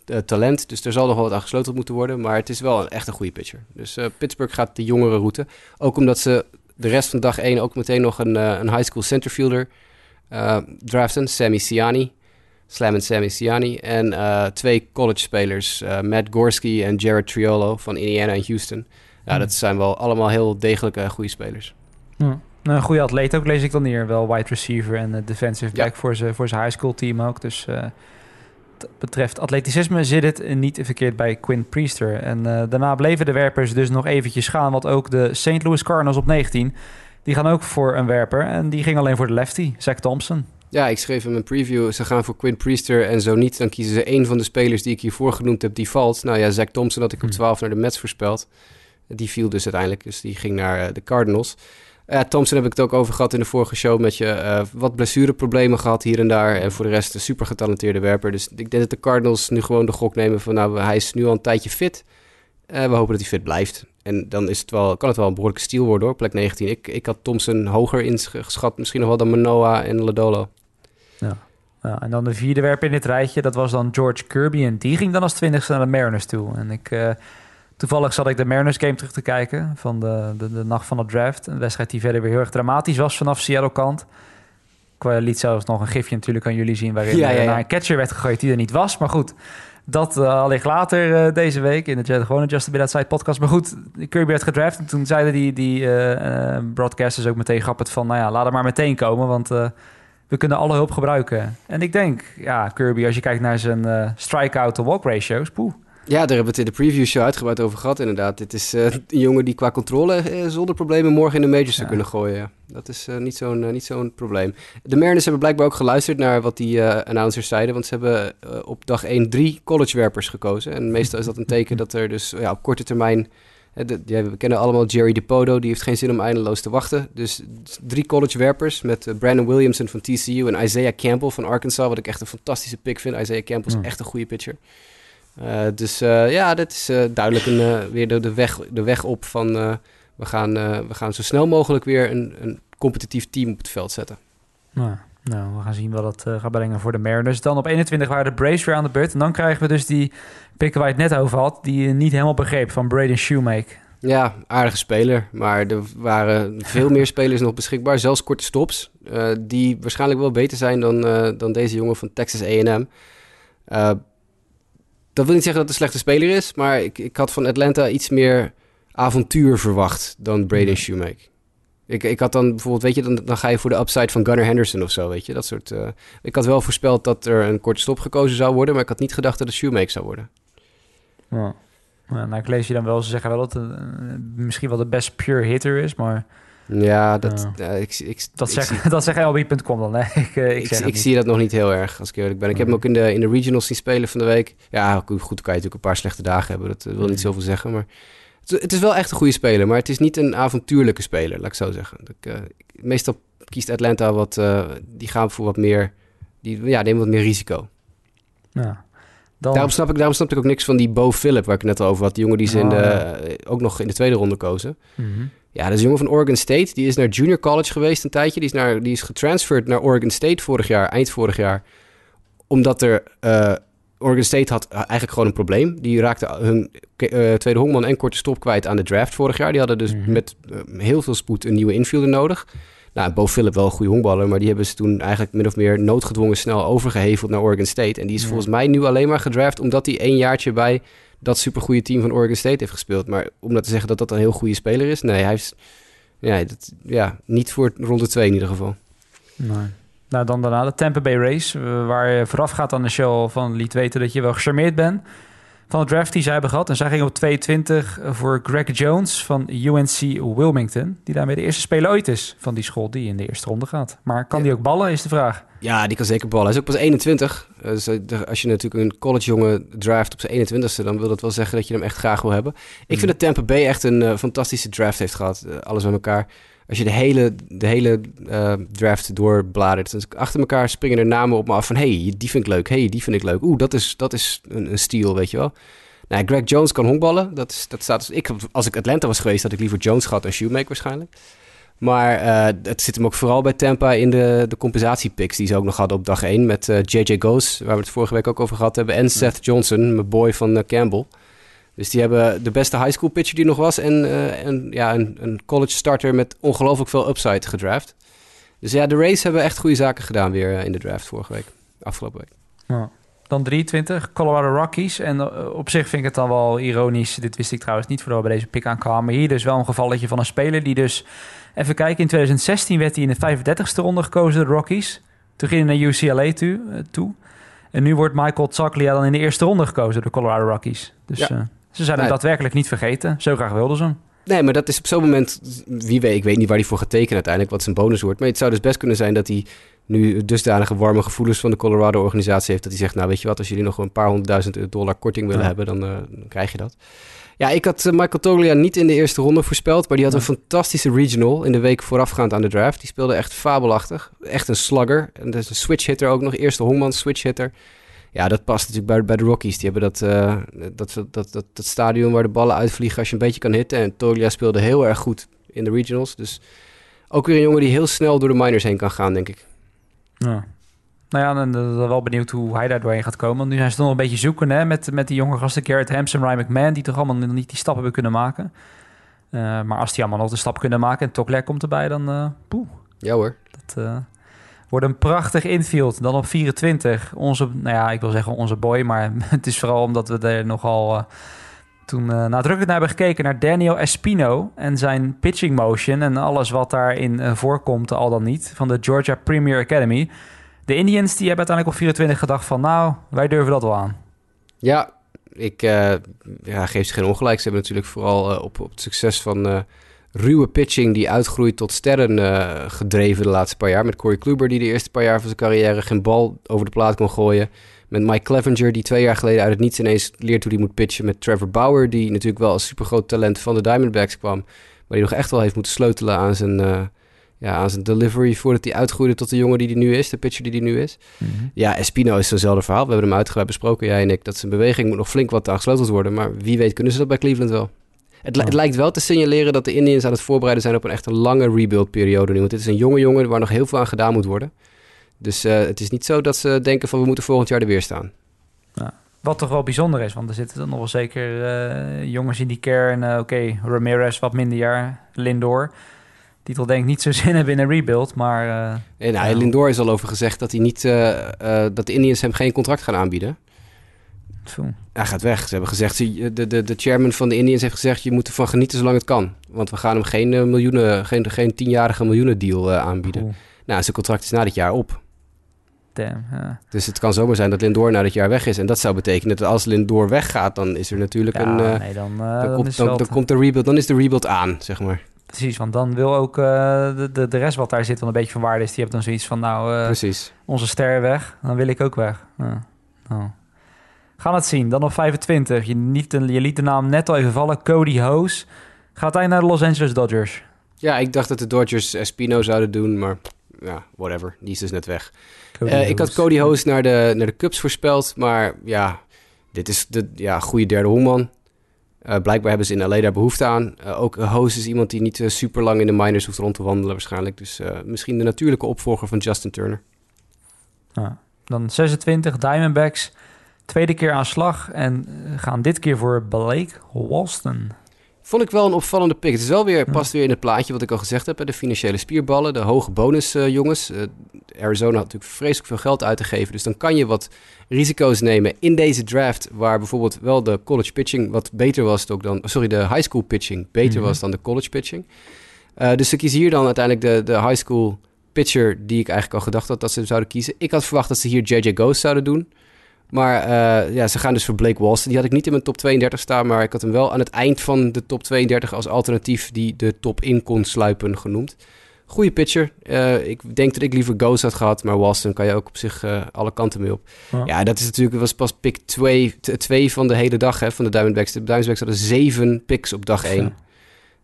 eh, talent. Dus er zal nog wel wat aan gesleuteld moeten worden. Maar het is wel een, echt een goede pitcher. Dus eh, Pittsburgh gaat de jongere route. Ook omdat ze de rest van dag 1 ook meteen nog een, een high school centerfielder draften. Sammy Siani. Slam Sammy Siani. En twee college spelers. Matt Gorski en Jared Triolo van Indiana en Houston. Ja, Hmm. dat zijn wel allemaal heel degelijke en goede spelers. Nou, een goede atleet ook, lees ik dan hier. Wel wide receiver en eh, defensive Ja. back voor zijn voor zijn high school team ook. Dus eh wat betreft atleticisme zit het eh, niet verkeerd bij Quinn Priester. En eh, daarna bleven de werpers dus nog eventjes gaan. Want ook de St. Louis Cardinals op 19, die gaan ook voor een werper. En die ging alleen voor de lefty, Zach Thompson. Ja, ik schreef in mijn preview, ze gaan voor Quinn Priester en zo niet, dan kiezen ze één van de spelers die ik hiervoor genoemd heb, die valt. Nou ja, Zach Thompson had ik op Hmm. 12 naar de Mets voorspeld. Die viel dus uiteindelijk, dus die ging naar eh, de Cardinals. Ja, Thompson heb ik het ook over gehad in de vorige show met je. eh, wat blessureproblemen gehad hier en daar. En voor de rest een super getalenteerde werper. Dus ik denk dat de Cardinals nu gewoon de gok nemen van... nou, hij is nu al een tijdje fit. Eh, we hopen dat hij fit blijft. En dan is het wel, kan het wel een behoorlijke stiel worden hoor, plek 19. Ik, ik had Thompson hoger ingeschat, misschien nog wel dan Manoa en Ladolo. Ja, en dan de vierde werper in dit rijtje, dat was dan George Kirby. En die ging dan als twintigste naar de Mariners toe. En ik, toevallig zat ik de Mariners game terug te kijken van de, de, de nacht van de draft. Een wedstrijd die verder weer heel erg dramatisch was vanaf Seattle kant. Ik eh, liet zelfs nog een gifje natuurlijk aan jullie zien... waarin Ja, ja, eh, ja. naar een catcher werd gegooid die er niet was. Maar goed, dat uh, later uh, deze week in de Jet, gewone Just a Bit Outside podcast. Maar goed, Kirby werd gedraft en toen zeiden die, die uh, broadcasters ook meteen grappig van... nou ja, laat er maar meteen komen, want we kunnen alle hulp gebruiken. En ik denk, ja, Kirby, als je kijkt naar zijn uh, strikeout to walk ratios... poeh, Ja, daar hebben we het in de preview show uitgebreid over gehad inderdaad. Dit is uh, een jongen die qua controle uh, zonder problemen morgen in de majors zou kunnen gooien. Dat is uh, niet zo'n niet zo'n probleem. De Mariners hebben blijkbaar ook geluisterd naar wat die announcers zeiden. Want ze hebben op dag 1 drie collegewerpers gekozen. En meestal is dat een teken dat er dus ja, op korte termijn... De, ja, we kennen allemaal Jerry DePodo, die heeft geen zin om eindeloos te wachten. Dus drie collegewerpers met Brandon Williamson van TCU en Isaiah Campbell van Arkansas, wat ik echt een fantastische pick vind. Isaiah Campbell is echt een goede pitcher. Uh, dus uh, ja, dat is uh, duidelijk een, weer de, de, weg, de weg op van we, gaan, we gaan zo snel mogelijk weer een, een competitief team op het veld zetten. Nou, nou we gaan zien wat dat gaat brengen voor de Mariners. Dan op 21 waren de Braves weer aan de beurt. En dan krijgen we dus die pikken waar je het net over had, die je niet helemaal begreep, van Braden Shoemake. Ja, aardige speler. Maar er waren veel meer spelers nog beschikbaar. Zelfs korte stops. die waarschijnlijk wel beter zijn dan, dan deze jongen van Texas A&M dat wil niet zeggen dat het een slechte speler is, maar ik, ik had van Atlanta iets meer avontuur verwacht dan Braden Shoemaker. Ik, ik had dan bijvoorbeeld, weet je, dan, dan ga je voor de upside van Gunnar Henderson of zo, weet je, dat soort. Uh, ik had wel voorspeld dat er een korte stop gekozen zou worden, maar ik had niet gedacht dat het Shoemaker zou worden. Ja. Nou, ik lees je dan wel, ze zeggen wel dat het misschien wel de best pure hitter is, maar ja, dat, ik, ik, dat, zeg, dat zegt LB.com dan. Hè? ik, uh, ik, ik, zie dat nog niet heel erg, als ik eerlijk ben. Ik heb hem ook in de, in de regionals zien spelen van de week. Ja, goed, kan je natuurlijk een paar slechte dagen hebben. Dat wil niet mm. zoveel zeggen, maar... Het, het, is wel echt een goede speler, maar het is niet een avontuurlijke speler, laat ik zo zeggen. Ik, uh, meestal kiest Atlanta wat... Uh, die gaan voor wat meer... Die ja, nemen wat meer risico. Ja. Dan... Daarom, snap ik, daarom snap ik ook niks van die Bo Philip, waar ik net al over had. Die jongen die ze in oh, ook nog in de tweede ronde kozen. Mm ja, dat is een jongen van Oregon State. Die is naar junior college geweest een tijdje. Die is, naar, die is getransferd naar Oregon State vorig jaar, eind vorig jaar. Omdat er... Uh, Oregon State had eigenlijk gewoon een probleem. Die raakte hun uh, tweede hongman en korte stop kwijt aan de draft vorig jaar. Die hadden dus mhm. met uh, heel veel spoed een nieuwe infielder nodig. Nou, Bo Philip wel een goede honkballer, maar die hebben ze toen eigenlijk min of meer noodgedwongen snel overgeheveld naar Oregon State. En die is volgens mij nu alleen maar gedraft omdat hij een jaartje bij dat supergoeie team van Oregon State heeft gespeeld. Maar om dat te zeggen dat dat een heel goede speler is, nee, hij is ja, dat, ja, niet voor ronde 2 in ieder geval. Nee. Nou, dan daarna de Tampa Bay Race, waar je vooraf gaat aan de show van liet weten dat je wel gecharmeerd bent van de draft die zij hebben gehad. En zij gingen op 22 voor Greg Jones van UNC Wilmington. Die daarmee de eerste speler ooit is van die school die in de eerste ronde gaat. Maar kan die ook ballen, is de vraag. Ja, die kan zeker ballen. Hij is ook pas 21. Dus eh, als je natuurlijk een collegejongen draft op zijn 21ste... dan wil dat wel zeggen dat je hem echt graag wil hebben. Ik vind hmm. dat Tampa Bay echt een uh, fantastische draft heeft gehad. Uh, alles bij elkaar. Als je de hele, de hele uh, draft doorbladert... dan achter elkaar springen er namen op me af van... hey, die vind ik leuk. hey, die vind ik leuk. Oeh, dat is, dat is een, een steal, weet je wel. Nou, Greg Jones kan honkballen. Dat, is, dat staat, dus- ik, als ik Atlanta was geweest... had ik liever Jones gehad dan Shoemaker waarschijnlijk. Maar uh, het zit hem ook vooral bij Tampa in de, de compensatiepicks die ze ook nog hadden op dag 1. Met uh, eh, JJ Goes, waar we het vorige week ook over gehad hebben. En Seth Johnson, mijn boy van uh, Campbell. Dus die hebben de beste high school pitcher die nog was. En, en ja, een, een, college starter met ongelooflijk veel upside gedraft. Dus ja, de Rays hebben echt goede zaken gedaan weer in de draft vorige week. Afgelopen week. Ja. Dan 23, Colorado Rockies. En op zich vind ik het dan wel ironisch. Dit wist ik trouwens niet voordat we bij deze pick aankwamen. Maar hier dus wel een gevalletje van een speler die dus Even kijken, in 2016 werd hij in de 35ste ronde gekozen, de Rockies. Toen ging hij naar UCLA toe, toe. En nu wordt Michael Tsaklia dan in de eerste ronde gekozen, de Colorado Rockies. Dus uh, ze zijn hem daadwerkelijk niet vergeten. Zo graag wilden ze hem. Nee, maar dat is op zo'n moment, wie weet, ik weet niet waar hij voor gaat tekenen uiteindelijk, wat zijn bonus wordt. Maar het zou dus best kunnen zijn dat hij nu dusdanige warme gevoelens van de Colorado-organisatie heeft, dat hij zegt, nou weet je wat, als jullie nog een paar honderdduizend dollar korting willen hebben, dan, uh, dan, krijg je dat. Ja, ik had eh, Michael Toglia niet in de eerste ronde voorspeld, maar die had een fantastische regional in de week voorafgaand aan de draft. Die speelde echt fabelachtig. Echt een slugger. En dat is een switch hitter ook nog. Eerste Hongman switch hitter. Ja, dat past natuurlijk bij, bij de Rockies. Die hebben dat, uh, dat, dat, dat, dat, stadion waar de ballen uitvliegen als je een beetje kan hitten. En Toglia speelde heel erg goed in de regionals. Dus ook weer een jongen die heel snel door de minors heen kan gaan, denk ik. Ja. Nou ja, dan ben wel benieuwd hoe hij daar doorheen gaat komen. Want nu zijn ze nog een beetje zoeken hè, met, met die jonge gasten Garrett Hampson, Ryan McMahon... die toch allemaal niet die stap hebben kunnen maken. Uh, maar als die allemaal nog de stap kunnen maken en Tokler komt erbij, dan uh, poeh. Ja hoor. Dat uh, wordt een prachtig infield. Dan op 24, onze, nou ja, ik wil zeggen onze boy... maar het is vooral omdat we er nogal toen nadrukkelijk naar hebben gekeken... naar Daniel Espino en zijn pitching motion... en alles wat daarin voorkomt, al dan niet, van de Georgia Premier Academy... De Indians die hebben uiteindelijk op 24 gedacht van... nou, wij durven dat wel aan. Ja, ik uh, ja, geef ze geen ongelijk. Ze hebben natuurlijk vooral op, op het succes van ruwe pitching die uitgroeit tot sterren gedreven de laatste paar jaar. Met Corey Kluber die de eerste paar jaar van zijn carrière geen bal over de plaat kon gooien. Met Mike Clevenger die twee jaar geleden uit het niets ineens leert hoe hij moet pitchen. Met Trevor Bauer die natuurlijk wel als supergroot talent van de Diamondbacks kwam. Maar die nog echt wel heeft moeten sleutelen aan zijn ja, aan zijn delivery voordat hij uitgroeide tot de jongen die hij nu is, de pitcher die hij nu is. Mhm. Ja, Espino is zo'nzelfde verhaal. We hebben hem uitgebreid besproken, jij en ik, dat zijn beweging moet nog flink wat aangesleuteld worden. Maar wie weet kunnen ze dat bij Cleveland wel. Het, het, lijkt wel te signaleren dat de Indians aan het voorbereiden zijn op een echt een lange rebuild-periode nu. Want dit is een jonge jongen waar nog heel veel aan gedaan moet worden. Dus uh, het is niet zo dat ze denken van we moeten volgend jaar er weer staan. Ja. Wat toch wel bijzonder is, want er zitten dan nog wel zeker uh, jongens in die kern. Uh, Oké, okay, Ramirez wat minder jaar, Lindor titel denk ik niet zo zin hebben in een rebuild, maar... Uh, nou, Lindor is al over gezegd dat, hij niet, dat de Indians hem geen contract gaan aanbieden. Hij gaat weg. Ze hebben gezegd, de, de, de chairman van de Indians heeft gezegd... je moet ervan genieten zolang het kan. Want we gaan hem geen, miljoenen, geen, geen tienjarige miljoenen deal aanbieden. Nou, zijn contract is na dit jaar op. Damn, Dus het kan zomaar zijn dat Lindor na dit jaar weg is. En dat zou betekenen dat als Lindor weggaat... dan is er natuurlijk een... nee, dan, dan, komt, dan, dan komt de rebuild, dan is de rebuild aan, zeg maar. Precies, want dan wil ook uh, de, de, de rest wat daar zit wel een beetje van waarde is. Die hebt dan zoiets van, nou, uh, Precies. onze ster weg, dan wil ik ook weg. Oh. Gaan het zien. Dan nog 25. Je, niet, je liet de naam net al even vallen. Cody Hoos. Gaat hij naar de Los Angeles Dodgers? Ja, ik dacht dat de Dodgers Espino zouden doen, maar ja, whatever. Die is dus net weg. Uh, ik had Cody Hoos naar de, naar de Cubs voorspeld, maar ja, dit is de ja, goede derde hoeman. Uh, blijkbaar hebben ze in LA daar behoefte aan. Uh, ook Hoos is iemand die niet super lang in de minors hoeft rond te wandelen waarschijnlijk. Dus misschien de natuurlijke opvolger van Justin Turner. dan 26 Diamondbacks. Tweede keer aan slag en gaan dit keer voor Blake Walston. Vond ik wel een opvallende pick. Het is wel weer, past weer in het plaatje wat ik al gezegd heb. De financiële spierballen, de hoge bonusjongens. Uh, Arizona had natuurlijk vreselijk veel geld uit te geven. Dus dan kan je wat risico's nemen in deze draft. Waar bijvoorbeeld wel de college pitching wat beter was ook dan... Sorry, de high school pitching beter mhm. was dan de college pitching. Uh, dus ik kies hier dan uiteindelijk de, de high school pitcher die ik eigenlijk al gedacht had dat ze zouden kiezen. Ik had verwacht dat ze hier JJ Ghost zouden doen. Maar uh, ja, ze gaan dus voor Blake Walston. Die had ik niet in mijn top 32 staan, maar ik had hem wel aan het eind van de top 32 als alternatief die de top in kon sluipen genoemd. Goede pitcher. Uh, ik denk dat ik liever Ghost had gehad, maar Walston kan je ook op zich uh, alle kanten mee op. Ja. dat is natuurlijk was pas pick 2 van de hele dag hè, van de Diamondbacks. De Diamondbacks hadden zeven picks op dag 1.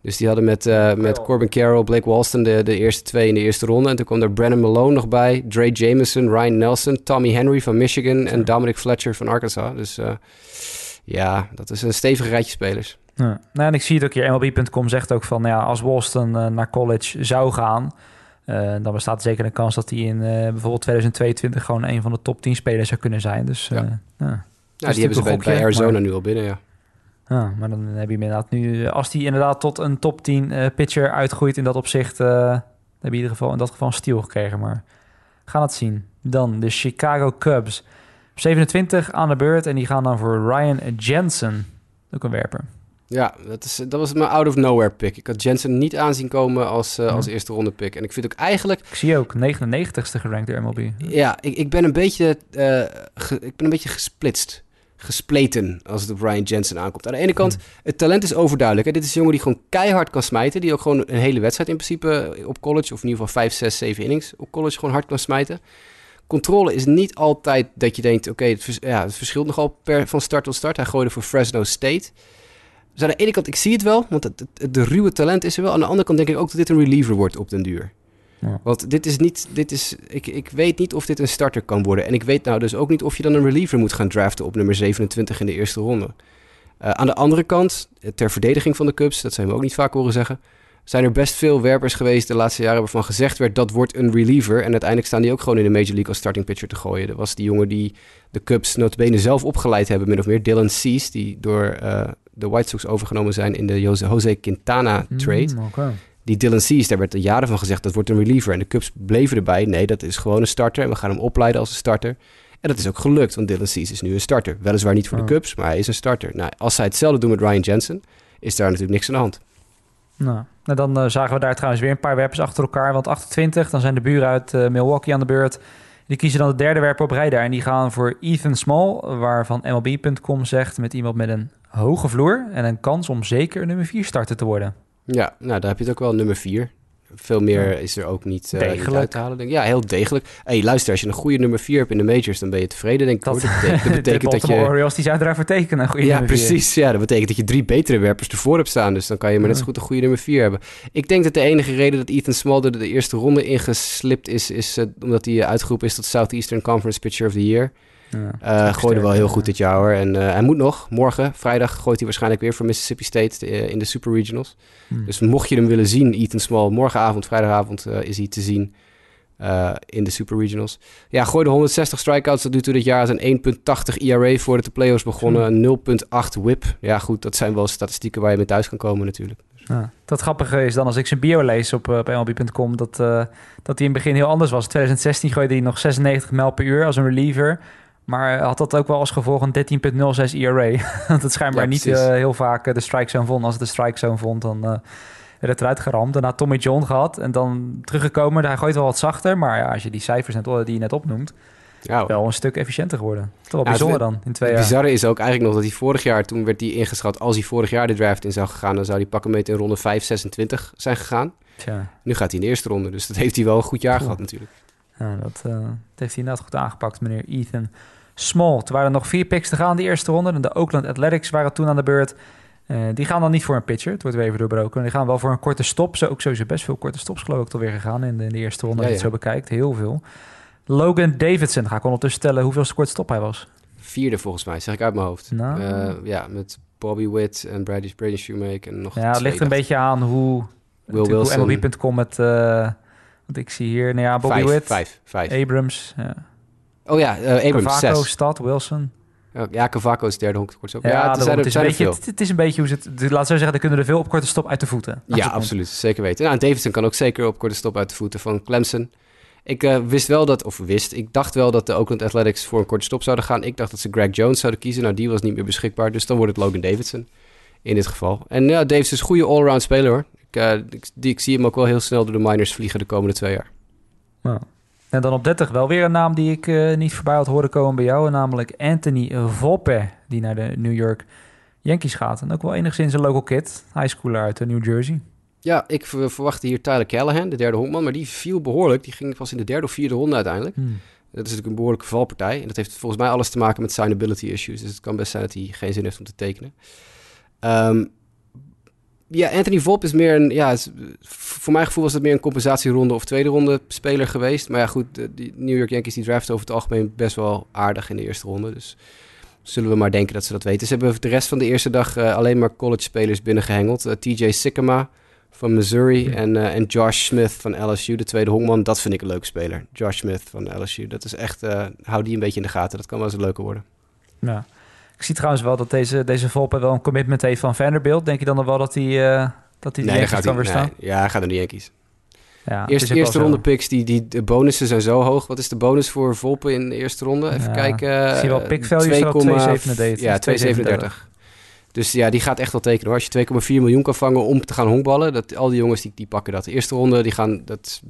Dus die hadden met, uh, met Corbin Carroll, Blake Walston de, de eerste twee in de eerste ronde. En toen kwam er Brandon Malone nog bij, Dre Jameson, Ryan Nelson, Tommy Henry van Michigan en Dominic Fletcher van Arkansas. Dus uh, ja, dat is een stevige rijtje spelers. Ja. Nou, en ik zie het ook hier, MLB.com zegt ook van, ja, als Walston uh, naar college zou gaan... dan bestaat zeker een kans dat hij in bijvoorbeeld 2022 gewoon een van de top 10 spelers zou kunnen zijn. Dus ja, ja. die hebben ze bij, bij Arizona nu al binnen, ja. Ja, maar dan heb je inderdaad nu, eh, als die inderdaad tot een top 10 uh, eh, pitcher uitgroeit in dat opzicht, uh, dan heb je in ieder geval in dat geval een gekregen. Maar gaan het zien. Dan de Chicago Cubs. 27 aan de beurt en die gaan dan voor Ryan Jensen. Ook een werper. Ja, dat, is, dat was mijn out of nowhere pick. Ik had Jensen niet aanzien komen als, uh, als eerste ronde pick. En ik vind ook eigenlijk... Ik zie ook 99ste gerankt de MLB. Ja, ik, ik ben een beetje, ik ben een beetje gesplitst gespleten als het op Ryan Jensen aankomt. Aan de ene kant, het talent is overduidelijk. Dit is een jongen die gewoon keihard kan smijten. Die ook gewoon een hele wedstrijd in principe op college... of in ieder geval 5, 6, 7 innings op college gewoon hard kan smijten. Controle is niet altijd dat je denkt... oké, het, ja, het verschilt nogal per, van start tot start. Hij gooide voor Fresno State... Dus aan de ene kant, ik zie het wel, want het, het, de ruwe talent is er wel. Aan de andere kant denk ik ook dat dit een reliever wordt op den duur. Want dit is niet, dit is, ik, ik weet niet of dit een starter kan worden. En ik weet nou dus ook niet of je dan een reliever moet gaan draften op nummer 27 in de eerste ronde. Uh, aan de andere kant, ter verdediging van de Cubs, dat zijn we ook niet vaak horen zeggen, zijn er best veel werpers geweest de laatste jaren waarvan gezegd werd dat wordt een reliever. En uiteindelijk staan die ook gewoon in de Major League als starting pitcher te gooien. Dat was die jongen die de Cubs notabene zelf opgeleid hebben, min of meer. Dylan Cease, die door uh, de White Sox overgenomen zijn in de Jose Quintana mm, trade. Mm, die Dylan Cease, daar werd er jaren van gezegd dat wordt een reliever. En de Cubs bleven erbij. Nee, dat is gewoon een starter en we gaan hem opleiden als een starter. En dat is ook gelukt, want Dylan Cease is nu een starter. Weliswaar niet voor de oh. Cubs, maar hij is een starter. Nou, als zij hetzelfde doen met Ryan Jensen, is daar natuurlijk niks aan de hand. Nou, nou dan uh, zagen we daar trouwens weer een paar werpers achter elkaar. Want 28, dan zijn de buren uit uh, Milwaukee aan de beurt. Die kiezen dan de derde werper op rij daar. En die gaan voor Ethan Small, waarvan MLB.com zegt... met iemand met een hoge vloer en een kans om zeker nummer 4 starter te worden. Ja, nou, daar heb je het ook wel, nummer 4. Veel meer is er ook niet, uh, niet uit te halen. Denk. Ja, heel degelijk. hey, luister, als je een goede nummer 4 hebt in de majors, dan ben je tevreden, denk ik. Dat, dat betekent, dat betekent dat je... Orioles die zijn ervoor tekenen, een goede Ja, precies. Ja, dat betekent dat je drie betere werpers ervoor hebt staan. Dus dan kan je maar net zo goed een goede nummer 4 hebben. Ik denk dat de enige reden dat Ethan Small de eerste ronde ingeslipt is, is uh, omdat hij uitgeroepen is tot Southeastern Conference Pitcher of the Year. Ja, uh, gooide wel heel goed dit jaar hoor. En uh, hij moet nog. Morgen, vrijdag, gooit hij waarschijnlijk weer voor Mississippi State uh, in de Super Regionals. Hmm. Dus mocht je hem willen zien, Ethan Small, morgenavond, vrijdagavond is hij te zien in de Super Regionals. Ja, gooide 160 strikeouts tot nu toe dit jaar. Zijn 1,80 ERA voordat de playoffs begonnen. Hmm. 0,8 whip. Ja goed, dat zijn wel statistieken waar je mee thuis kan komen natuurlijk. Ja. Dat grappige is dan als ik zijn bio lees op, op MLB.com... Dat, dat hij in het begin heel anders was. In 2016 gooide hij nog 96 mijl per uur als een reliever... Maar had dat ook wel als gevolg een 13.06 ERA. Want het schijnbaar ja, niet uh, heel vaak de strike zone vond. Als het de strike zone vond, dan werd het eruit geramd. Daarna Tommy John gehad en dan teruggekomen. Hij gooit wel wat zachter, maar ja, als je die cijfers net, die je net opnoemt... Ja. Wel een stuk efficiënter geworden. Toch wel ja, bijzonder dan, in twee jaar. Het bizarre is ook eigenlijk nog dat hij vorig jaar... toen werd hij ingeschat... als hij vorig jaar de draft in zou gegaan... dan zou hij pakken met in ronde 5-26 zijn gegaan. Tja. Nu gaat hij in de eerste ronde. Dus dat heeft hij wel een goed jaar gehad natuurlijk. Ja, dat, uh, dat heeft hij inderdaad goed aangepakt, meneer Ethan Small. Toen waren er nog vier picks te gaan de eerste ronde. En de Oakland Athletics waren toen aan de beurt. Uh, die gaan dan niet voor een pitcher. Het wordt weer even doorbroken. Die gaan wel voor een korte stop. Zo ook sowieso best veel korte stops geloof ik alweer gegaan in de, in de eerste ronde. Ja, als je het zo bekijkt. Heel veel. Logan Davidson. Ga ik ondertussen stellen hoeveel korte stop hij was. Vierde volgens mij, zeg ik uit mijn hoofd. Nou. Uh, ja, met Bobby Witt en Brady, Brady Shoemaker en nog Ja, het ligt een beetje aan hoe... Wilson. MLB.com met... Uh, want ik zie hier, nou ja, Bobby vijf, Witt, vijf, vijf. Abrams, ja. Oh ja, uh. Stad, Wilson. Ja, Cavaco is derde honk kort op. Ja, ja het, zijn, het, is een beetje, het, het, is een beetje hoe ze het... Laat zo zeggen, er kunnen er veel op korte stop uit de voeten. Ja, absoluut. Zeker weten. Nou, Davidson kan ook zeker op korte stop uit de voeten van Clemson. Ik uh, wist wel dat, of wist, ik dacht wel dat de Oakland Athletics voor een korte stop zouden gaan. Ik dacht dat ze Greg Jones zouden kiezen. Nou, die was niet meer beschikbaar. Dus dan wordt het Logan Davidson in dit geval. En ja, Davidson is een goede allround speler hoor. Ik, uh, ik, die, ik zie hem ook wel heel snel door de minors vliegen de komende twee jaar. Wow. En dan op 30 wel weer een naam die ik uh, niet voorbij had horen komen bij jou. Namelijk Anthony Volpe, die naar de New York Yankees gaat. En ook wel enigszins een local kid, high schooler uit New Jersey. Ja, ik verwachtte hier Tyler Callahan, de derde honkman. Maar die viel behoorlijk. Die ging pas in de derde of vierde ronde uiteindelijk. Hmm. Dat is natuurlijk een behoorlijke valpartij. En dat heeft volgens mij alles te maken met signability issues. Dus het kan best zijn dat hij geen zin heeft om te tekenen. Um, ja, Anthony Volp is meer een, ja, voor mijn gevoel was het meer een compensatieronde of tweede ronde speler geweest. Maar ja, goed, de, New York Yankees die draften over het algemeen best wel aardig in de eerste ronde. Dus zullen we maar denken dat ze dat weten. Ze hebben de rest van de eerste dag uh, alleen maar college spelers binnengehengeld. Uh, TJ Sikkema van Missouri en, en Josh Smith van LSU, de tweede honkman. Dat vind ik een leuke speler. Josh Smith van LSU. Dat is echt, hou die een beetje in de gaten. Dat kan wel eens een leuke worden. Ja. Ik zie trouwens wel dat deze, deze Volpe wel een commitment heeft van Vanderbilt. Denk je dan nog wel dat hij uh, dat hij nee, gaat kan weer staan? Nee, ja, hij gaat er niet Yankees. Ja, Eerst, eerste ronde picks, die, die de bonussen zijn zo hoog. Wat is de bonus voor Volpe in de eerste ronde? Even ja, kijken. Ik zie wel pick value 2,37. Ja, 2,37. Dus ja, die gaat echt wel tekenen hoor. Als je 2,4 miljoen kan vangen om te gaan honkballen, dat, al die jongens die, die pakken dat. De eerste ronde, die gaan, dat is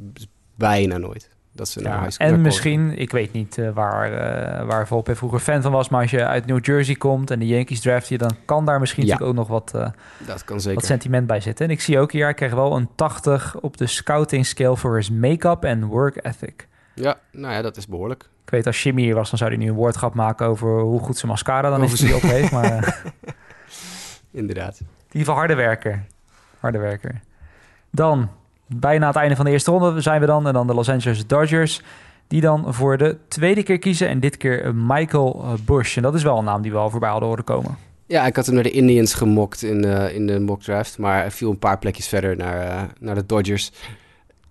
bijna nooit. Dat ze ja, en misschien, ik weet niet uh, waar, uh, waar Volpe vroeger fan van was, maar als je uit New Jersey komt en de Yankees draft je, dan kan daar misschien ja. ook nog wat, uh, dat kan zeker. wat sentiment bij zitten. En ik zie ook hier, hij kreeg wel een 80 op de scouting scale voor his make-up en work ethic. Ja, nou ja, dat is behoorlijk. Ik weet als Jimmy hier was, dan zou hij nu een woordgrap maken over hoe goed zijn mascara dan is die op heeft. Maar, Inderdaad. In ieder geval harde werker. Harde werker. Dan bijna het einde van de eerste ronde zijn we dan. En dan de Los Angeles Dodgers. Die dan voor de tweede keer kiezen. En dit keer Michael Bush. En dat is wel een naam die we al voorbij hadden horen komen. Ja, ik had hem naar de Indians gemokt in, uh, in de mock draft. Maar hij viel een paar plekjes verder naar, uh, naar de Dodgers.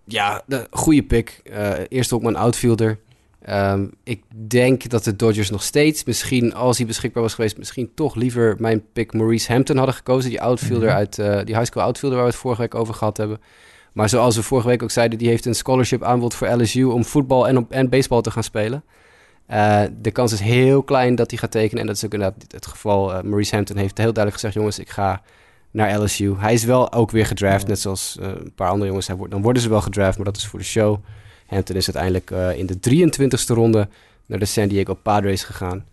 Ja, de goede pick. Uh, eerste ook mijn outfielder. Um, ik denk dat de Dodgers nog steeds, misschien als hij beschikbaar was geweest, misschien toch liever mijn pick Maurice Hampton hadden gekozen. Die outfielder mm -hmm. uit die high school outfielder waar we het vorige week over gehad hebben. Maar zoals we vorige week ook zeiden, die heeft een scholarship aanbod voor LSU om voetbal en, op, en baseball te gaan spelen. Uh, de kans is heel klein dat hij gaat tekenen. En dat is ook inderdaad het geval. Uh, Maurice Hampton heeft heel duidelijk gezegd: jongens, ik ga naar LSU. Hij is wel ook weer gedraft, net zoals uh, een paar andere jongens. Hij wordt, dan worden ze wel gedraft, maar dat is voor de show. Hampton is uiteindelijk in de 23e ronde naar de San Diego Padres gegaan.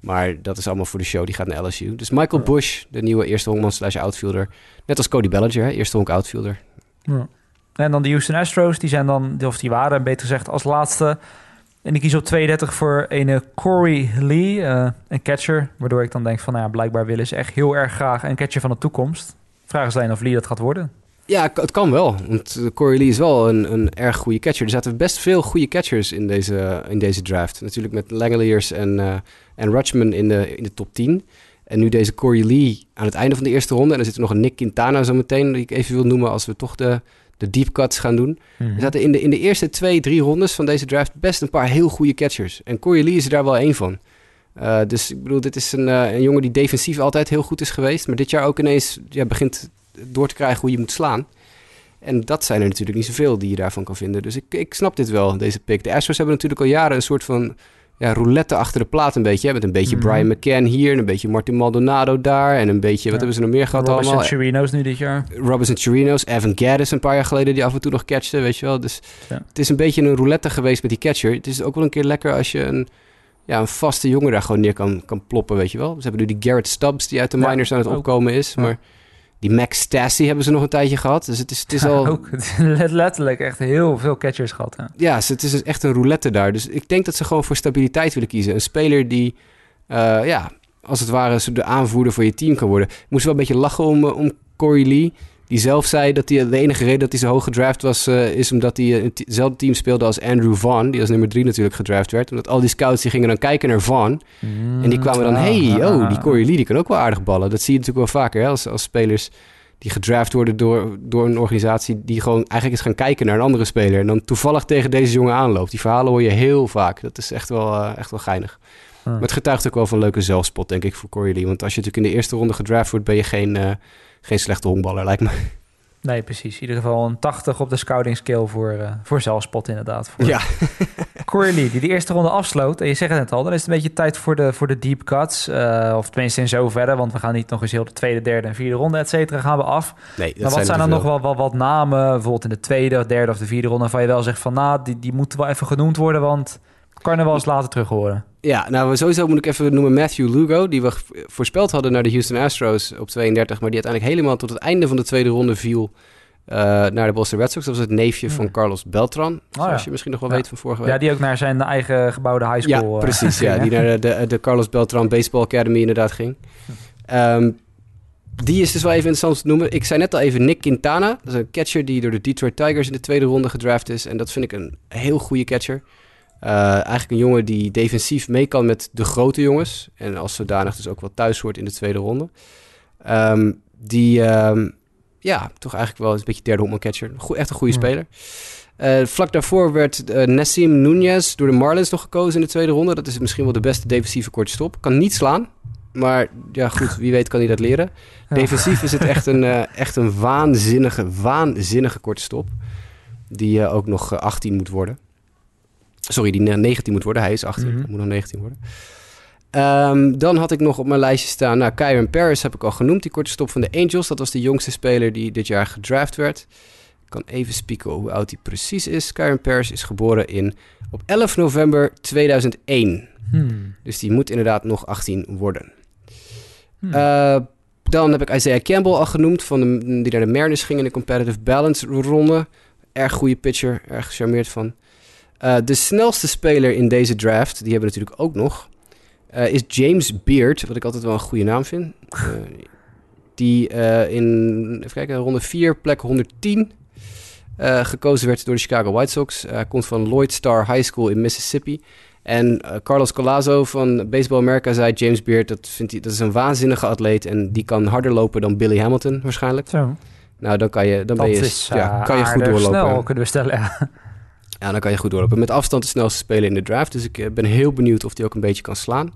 Maar dat is allemaal voor de show. Die gaat naar LSU. Dus Michael Bush, de nieuwe eerste honkman slash outfielder. Net als Cody Bellinger, hè? eerste honk outfielder. Ja. En dan de Houston Astros. Die zijn dan, of die waren beter gezegd, als laatste. En ik kies op 32 voor een Corey Lee, uh, een catcher. Waardoor ik dan denk van, nou ja, blijkbaar willen ze echt heel erg graag een catcher van de toekomst. Vraag is alleen of Lee dat gaat worden. Ja, het kan wel. Want eh, Corey Lee is wel een, een erg goede catcher. Er zaten best veel goede catchers in deze, in deze draft. Natuurlijk met Langeliers en, uh, en Rutschman in de, in de top 10. En nu deze Corey Lee aan het einde van de eerste ronde. En er zit er nog een Nick Quintana zo meteen, die ik even wil noemen als we toch de, de deep cuts gaan doen. Mhm. Er zaten in de, in de eerste twee, drie rondes van deze draft best een paar heel goede catchers. En Corey Lee is er daar wel één van. Uh, dus ik bedoel, dit is een, een jongen die defensief altijd heel goed is geweest. Maar dit jaar ook ineens ja, begint door te krijgen hoe je moet slaan. En dat zijn er natuurlijk niet zoveel die je daarvan kan vinden. Dus ik, ik snap dit wel, deze pick. De Astros hebben natuurlijk al jaren een soort van ja, roulette achter de plaat een beetje. Hè? Met een beetje mhm. Brian McCann hier, een beetje Martin Maldonado daar... en een beetje, wat hebben ze nog meer gehad Robinson allemaal? Chirinos nu dit jaar. Robinson Chirinos, Evan Gaddis een paar jaar geleden... die af en toe nog catchte, weet je wel. Dus het is een beetje een roulette geweest met die catcher. Het is ook wel een keer lekker als je een, ja, een vaste jongen daar gewoon neer kan, kan ploppen, weet je wel. Ze hebben nu die Garrett Stubbs die uit de minors aan het opkomen is, maar... Die Max Stassi hebben ze nog een tijdje gehad. Dus het is, het is al... ook letterlijk echt heel veel catchers gehad. Hè? Ja, het is dus echt een roulette daar. Dus ik denk dat ze gewoon voor stabiliteit willen kiezen. Een speler die, uh, ja, als het ware de aanvoerder voor je team kan worden. Ik moest wel een beetje lachen om, eh, om Corey Lee. Die zelf zei dat hij, de enige reden dat hij zo hoog gedraft was, uh, is omdat hij in hetzelfde team speelde als Andrew Vaughn, die als nummer drie natuurlijk gedraft werd. Omdat al die scouts die gingen dan kijken naar Vaughn. Mm, en die kwamen dan, hey, oh, die Corey Lee, die kan ook wel aardig ballen. Dat zie je natuurlijk wel vaker, hè, als, als spelers die gedraft worden door, door een organisatie die gewoon eigenlijk is gaan kijken naar een andere speler. En dan toevallig tegen deze jongen aanloopt. Die verhalen hoor je heel vaak. Dat is echt wel, uh, echt wel geinig. Ah. Maar het getuigt ook wel van een leuke zelfspot, denk ik, voor Corey Lee. Want als je natuurlijk in de eerste ronde gedraft wordt, ben je geen... Uh, geen slechte honkballer, lijkt me. Nee, precies. In ieder geval een 80 op de scouting skill voor, uh, voor zelfspot inderdaad. Voor ja. Corey Lee, die de eerste ronde afsloot. En je zegt het net al, dan is het een beetje tijd voor de, voor de deep cuts. Uh, of tenminste in zoverre, want we gaan niet nog eens heel de tweede, derde en vierde ronde, et cetera, gaan we af. Nee, maar wat zijn, dan nog wel wat, wat namen, bijvoorbeeld in de tweede, derde of de vierde ronde, waarvan je wel zegt van, nou, die, die moeten wel even genoemd worden, want kan er wel eens later terug horen. Ja, nou sowieso moet ik even noemen Matthew Lugo, die we voorspeld hadden naar de Houston Astros op 32, maar die uiteindelijk helemaal tot het einde van de tweede ronde viel uh, naar de Boston Red Sox. Dat was het neefje van Carlos Beltran, oh, zoals ja. je misschien nog wel weet van vorige week. Ja, die ook naar zijn eigen gebouwde high school Ja, eh, precies. ja, die naar de, de, de, Carlos Beltran Baseball Academy inderdaad ging. Um, die is dus wel even interessant te noemen. Ik zei net al even Nick Quintana. Dat is een catcher die door de Detroit Tigers in de tweede ronde gedraft is. En dat vind ik een heel goede catcher. Uh, eigenlijk een jongen die defensief mee kan met de grote jongens. En als zodanig dus ook wel thuis hoort in de tweede ronde. Um, die, um, ja, toch eigenlijk wel een beetje derde honkman catcher. Goed, echt een goede speler. Uh, vlak daarvoor werd uh, Nassim Nunez door de Marlins nog gekozen in de tweede ronde. Dat is misschien wel de beste defensieve kortstop. Kan niet slaan. Maar ja, goed, wie weet kan hij dat leren. Defensief is het echt een, echt een waanzinnige, waanzinnige korte stop. Die ook nog 18 moet worden. Sorry, die 19 moet worden. Hij is 18. Mm moet nog 19 worden. Um, dan had ik nog op mijn lijstje staan... Nou, Kyron Paris heb ik al genoemd. Die korte stop van de Angels. Dat was de jongste speler die dit jaar gedraft werd. Ik kan even spieken hoe oud hij precies is. Kyron Paris is geboren in, op 11 november 2001. Hmm. Dus die moet inderdaad nog 18 worden. Hmm. Uh, dan heb ik Isaiah Campbell al genoemd... Van de, die naar de Mariners ging in de competitive balance ronde. Erg goede pitcher. Erg gecharmeerd van. Uh, de snelste speler in deze draft, die hebben we natuurlijk ook nog, uh, is James Beard, wat ik altijd wel een goede naam vind. Uh, die in, even kijken, ronde 4, plek 110 gekozen werd door de Chicago White Sox. Hij komt van Lloyd Star High School in Mississippi. En Carlos Colazo van Baseball America zei: James Beard, dat, vindt hij, dat is een waanzinnige atleet. En die kan harder lopen dan Billy Hamilton waarschijnlijk. Zo. Nou, dan kan je, dan ben je, is, ja, kan je goed doorlopen. snel, kunnen we stellen, ja. Ja, dan kan je goed doorlopen. Met afstand de snelste speler in de draft. Dus ik eh, ben heel benieuwd of hij ook een beetje kan slaan.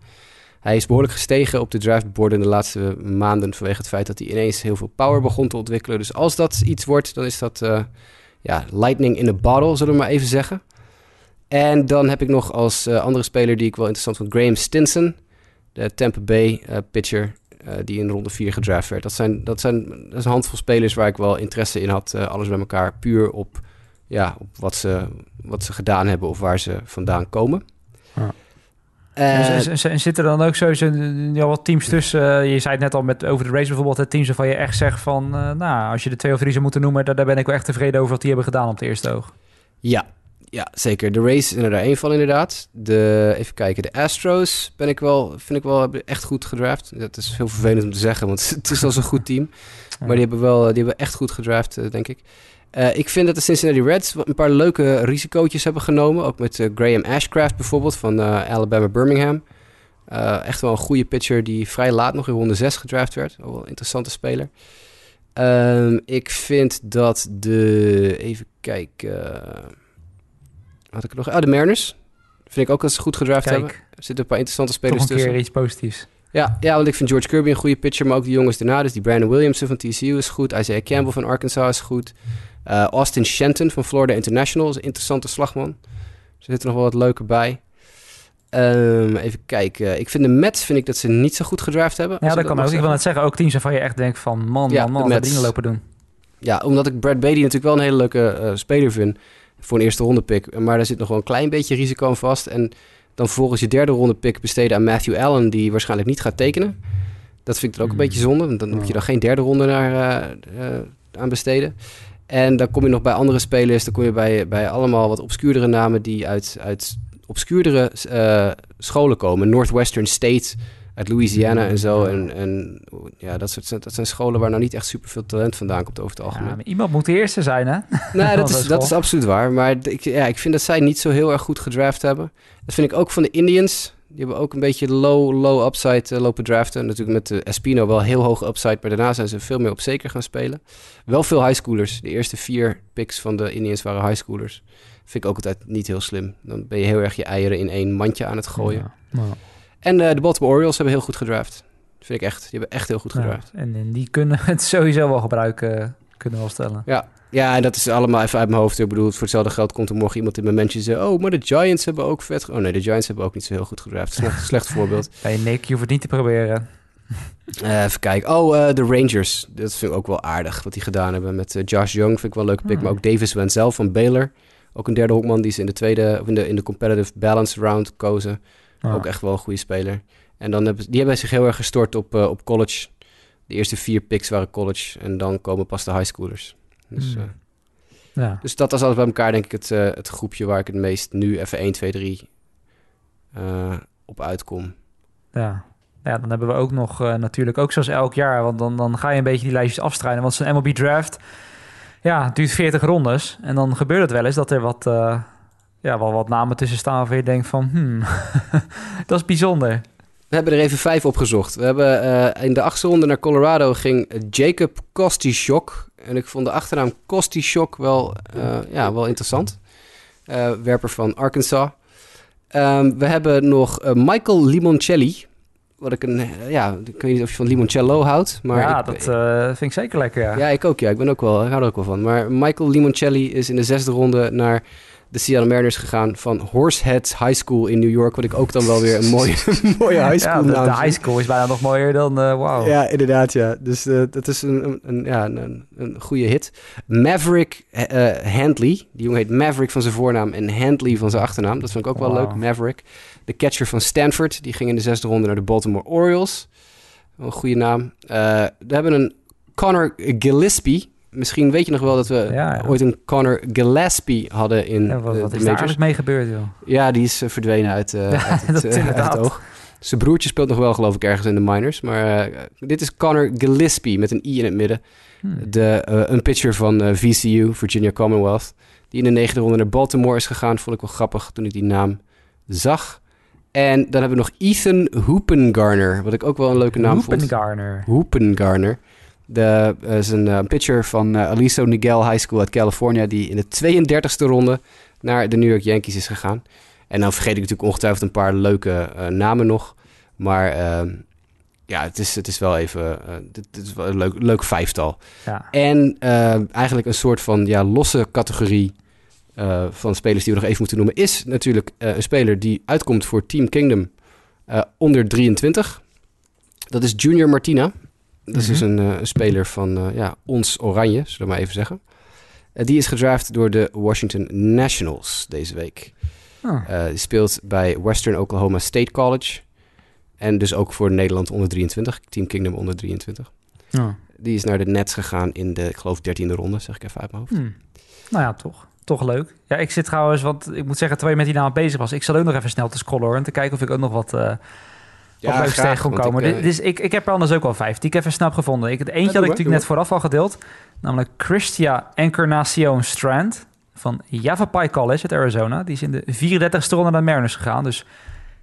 Hij is behoorlijk gestegen op de draftboard in de laatste maanden... vanwege het feit dat hij ineens heel veel power begon te ontwikkelen. Dus als dat iets wordt, dan is dat uh, ja, lightning in a bottle, zullen we maar even zeggen. En dan heb ik nog als uh, andere speler die ik wel interessant vond... Graham Stinson, de Tampa Bay pitcher... die in ronde 4 gedraft werd. Dat, zijn, dat, zijn, dat een handvol spelers waar ik wel interesse in had. alles bij elkaar puur op ja, op wat ze, wat ze gedaan hebben of waar ze vandaan komen. Ja. En, en- en zitten er dan ook sowieso ja, wat teams tussen? Eh, je zei het net al met over de race bijvoorbeeld. Het teams waarvan je echt zegt van... eh, nou, als je de twee of drie zou moeten noemen... Daar, daar ben ik wel echt tevreden over wat die hebben gedaan op het eerste oog. Ja, ja, zeker. De race is er daar één van inderdaad. De, even kijken, de Astros ben ik wel, vind ik wel echt goed gedraft. Dat is heel vervelend om te zeggen, want het is al zo'n goed team. Maar die hebben wel, die hebben echt goed gedraft, eh, denk ik. Eh, ik vind dat de Cincinnati Reds een paar leuke risicootjes hebben genomen. Ook met eh, Graham Ashcraft bijvoorbeeld van eh, Alabama Birmingham. Echt wel een goede pitcher die vrij laat nog in ronde 6 gedraft werd. Ook wel een interessante speler. Ehm, ik vind dat de... Even kijken... Had ik er nog... Ah, de Mariners. Vind ik ook dat ze goed gedraft hebben. Er zitten een paar interessante toch spelers een keer tussen. iets positiefs. Ja, ja, want ik vind George Kirby een goede pitcher, maar ook die jongens daarna. Dus die Brandon Williamson van TCU is goed. Isaiah Campbell van Arkansas is goed. Eh, Austin Shenton van Florida International is een interessante slagman. Er zitten nog wel wat leuke bij. Ehm, even kijken. Ik vind de Mets vind ik dat ze niet zo goed gedraft hebben. Ja, dat kan ook. Ik wil net zeggen, ook teams waarvan je echt denkt van... Man, Ja, man, man, die nou lopen doen? Ja, omdat ik Brad Beatty natuurlijk wel een hele leuke eh, speler vind voor een eerste ronde pick. Maar daar zit nog wel een klein beetje risico aan vast. En dan vervolgens je derde ronde pick besteden aan Matthew Allen, die waarschijnlijk niet gaat tekenen. Dat vind ik dan ook een Hmm. beetje zonde, want dan moet je dan geen derde ronde naar, eh, aan besteden. En dan kom je nog bij andere spelers, dan kom je bij, bij allemaal wat obscuurdere namen die uit, uit obscuurdere eh, scholen komen. Northwestern State uit Louisiana en zo. En, en ja, dat, soort, dat zijn scholen waar nou niet echt superveel talent vandaan komt over het algemeen. Ja, iemand moet de eerste zijn, hè? Nee, Van dat is, dat is absoluut waar. Maar ik, ja, ik vind dat zij niet zo heel erg goed gedraft hebben. Dat vind ik ook van de Indians. Die hebben ook een beetje low, low upside eh, lopen draften. Natuurlijk met de Espino wel heel hoog upside. Maar daarna zijn ze veel meer op zeker gaan spelen. Wel veel highschoolers. De eerste vier picks van de Indians waren highschoolers. Vind ik ook altijd niet heel slim. Dan ben je heel erg je eieren in één mandje aan het gooien. Ja. Nou, En eh, de Baltimore Orioles hebben heel goed gedraft. Vind ik echt. Die hebben echt heel goed gedraft. ja. En, en die kunnen het sowieso wel gebruiken, kunnen we wel stellen. Ja. Ja, en dat is allemaal even uit mijn hoofd. Ik bedoel, voor hetzelfde geld komt er morgen iemand in mijn mentje en zegt... Oh, maar de Giants hebben ook vet... Oh nee, de Giants hebben ook niet zo heel goed gedraft. Slecht, slecht voorbeeld. Hey Nick, je hoeft het niet te proberen. Eh, even kijken. Oh, eh, de Rangers. Dat vind ik ook wel aardig wat die gedaan hebben. Met eh, Josh Young vind ik wel een leuke pick. Hmm. Maar ook Davis Wenzel van Baylor. Ook een derde hoekman die ze in de tweede... Of in de, in de competitive balance round kozen. Ja. Ook echt wel een goede speler. En dan hebben, die hebben zich heel erg gestort op, op college. De eerste vier picks waren college. En dan komen pas de highschoolers. Dus... Hmm. eh, Ja. Dus dat is alles bij elkaar, denk ik, het, eh, het groepje waar ik het meest nu even 1, 2, 3 eh, op uitkom. Ja. ja, dan hebben we ook nog eh, natuurlijk, ook zoals elk jaar, want dan, dan ga je een beetje die lijstjes afstrijden. Want zo'n MLB draft, ja, duurt 40 rondes. En dan gebeurt het wel eens dat er wat, ja, wel wat namen tussen staan waarvan je denkt van, hmm, dat is bijzonder. We hebben er even vijf opgezocht. We hebben eh, in de achtste ronde naar Colorado ging Jacob Kostichok. En ik vond de achternaam Kostichok wel, eh, ja, wel interessant. Eh, werper van Arkansas. Ehm, we hebben nog Michael Limoncelli. Wat ik een, ja, ik weet niet of je van limoncello houdt. Maar ja, ik, dat vind ik zeker lekker, ja. Ja, ik ook. Ja, ik ben ook wel, ik hou er ook wel van. Maar Michael Limoncelli is in de zesde ronde naar de Seattle Mariners gegaan van Horseheads High School in New York. Wat ik ook dan wel weer een mooie, mooie high Ja, school de, naam de high school is bijna nog mooier dan, eh wauw. Ja, inderdaad, ja. Dus eh, dat is een, een, een- ja, een, een goede hit. Maverick eh, Handley. Die jongen heet Maverick van zijn voornaam en Handley van zijn achternaam. Dat vind ik ook wel leuk, Maverick. De catcher van Stanford. Die ging in de zesde ronde naar de Baltimore Orioles. Een goede naam. We hebben een Connor Gillespie. Misschien weet je nog wel dat we Ja, ja. ooit een Connor Gillespie hadden in Ja, wat de, wat de is daar majors. eigenlijk mee gebeurd, joh? Ja, die is eh, verdwenen uit, eh, uit, het, eh, uit het oog. Zijn broertje speelt nog wel, geloof ik, ergens in de minors. Maar eh, dit is Connor Gillespie met een i in het midden. Hmm. De, eh, een pitcher van eh, VCU, Virginia Commonwealth. Die in de negende ronde naar Baltimore is gegaan. Vond ik wel grappig toen ik die naam zag. En dan hebben we nog Ethan Hoopengarner. Wat ik ook wel een leuke naam vond. Hoopengarner. Hoopengarner. De, eh, is een eh, pitcher van eh, Aliso Niguel High School uit California... die in de 32e ronde naar de New York Yankees is gegaan. En dan vergeet ik natuurlijk ongetwijfeld een paar leuke namen nog. Maar ehm, ja, het is, het is wel even... dit is wel een leuk, leuk vijftal. Ja. En eigenlijk een soort van ja, losse categorie van spelers die we nog even moeten noemen... is natuurlijk een speler die uitkomt voor Team Kingdom onder 23. Dat is Junior Martina. Dat is Mhm. dus een, eh, een speler van eh, ja, ons Oranje, zullen we maar even zeggen. Eh, die is gedraft door de Washington Nationals deze week. Oh. Eh, die speelt bij Western Oklahoma State College. En dus ook voor Nederland onder 23. Team Kingdom onder 23. Ja. Die is naar de Nets gegaan in de, ik geloof, 13e ronde, zeg ik even uit mijn hoofd. Hmm. Nou ja, toch. Toch leuk. Ja, ik zit trouwens, want ik moet zeggen, terwijl je met die naam bezig was, ik zat ook nog even snel te scrollen hoor, en te kijken of ik ook nog wat, wat leuks tegen kon want komen. ik, Dit- dus ik, ik heb er anders ook wel vijf die ik even heb gevonden. Ik, het eentje doe had ik natuurlijk net vooraf al gedeeld, namelijk Christia Encarnacion Strand van Yavapai College uit Arizona. Die is in de 34ste ronde naar de Mariners gegaan, dus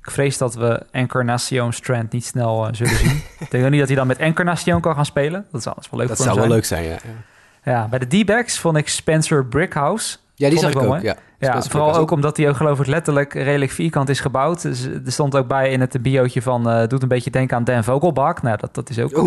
ik vrees dat we Encarnacion Strand niet snel eh, zullen zien. ik denk niet dat hij dan met Encarnacion kan gaan spelen. Dat is alles wel leuk dat voor zou hem wel leuk zijn, ja. ja. Ja, bij de D-backs vond ik Spencer Brickhouse. Ja, die zag ik ook, ja. Vooral ook omdat hij ook geloof ik letterlijk redelijk vierkant is gebouwd. Dus er stond ook bij in het biootje van... eh, doet een beetje denken aan Dan Vogelbach. Nou, dat, dat is ook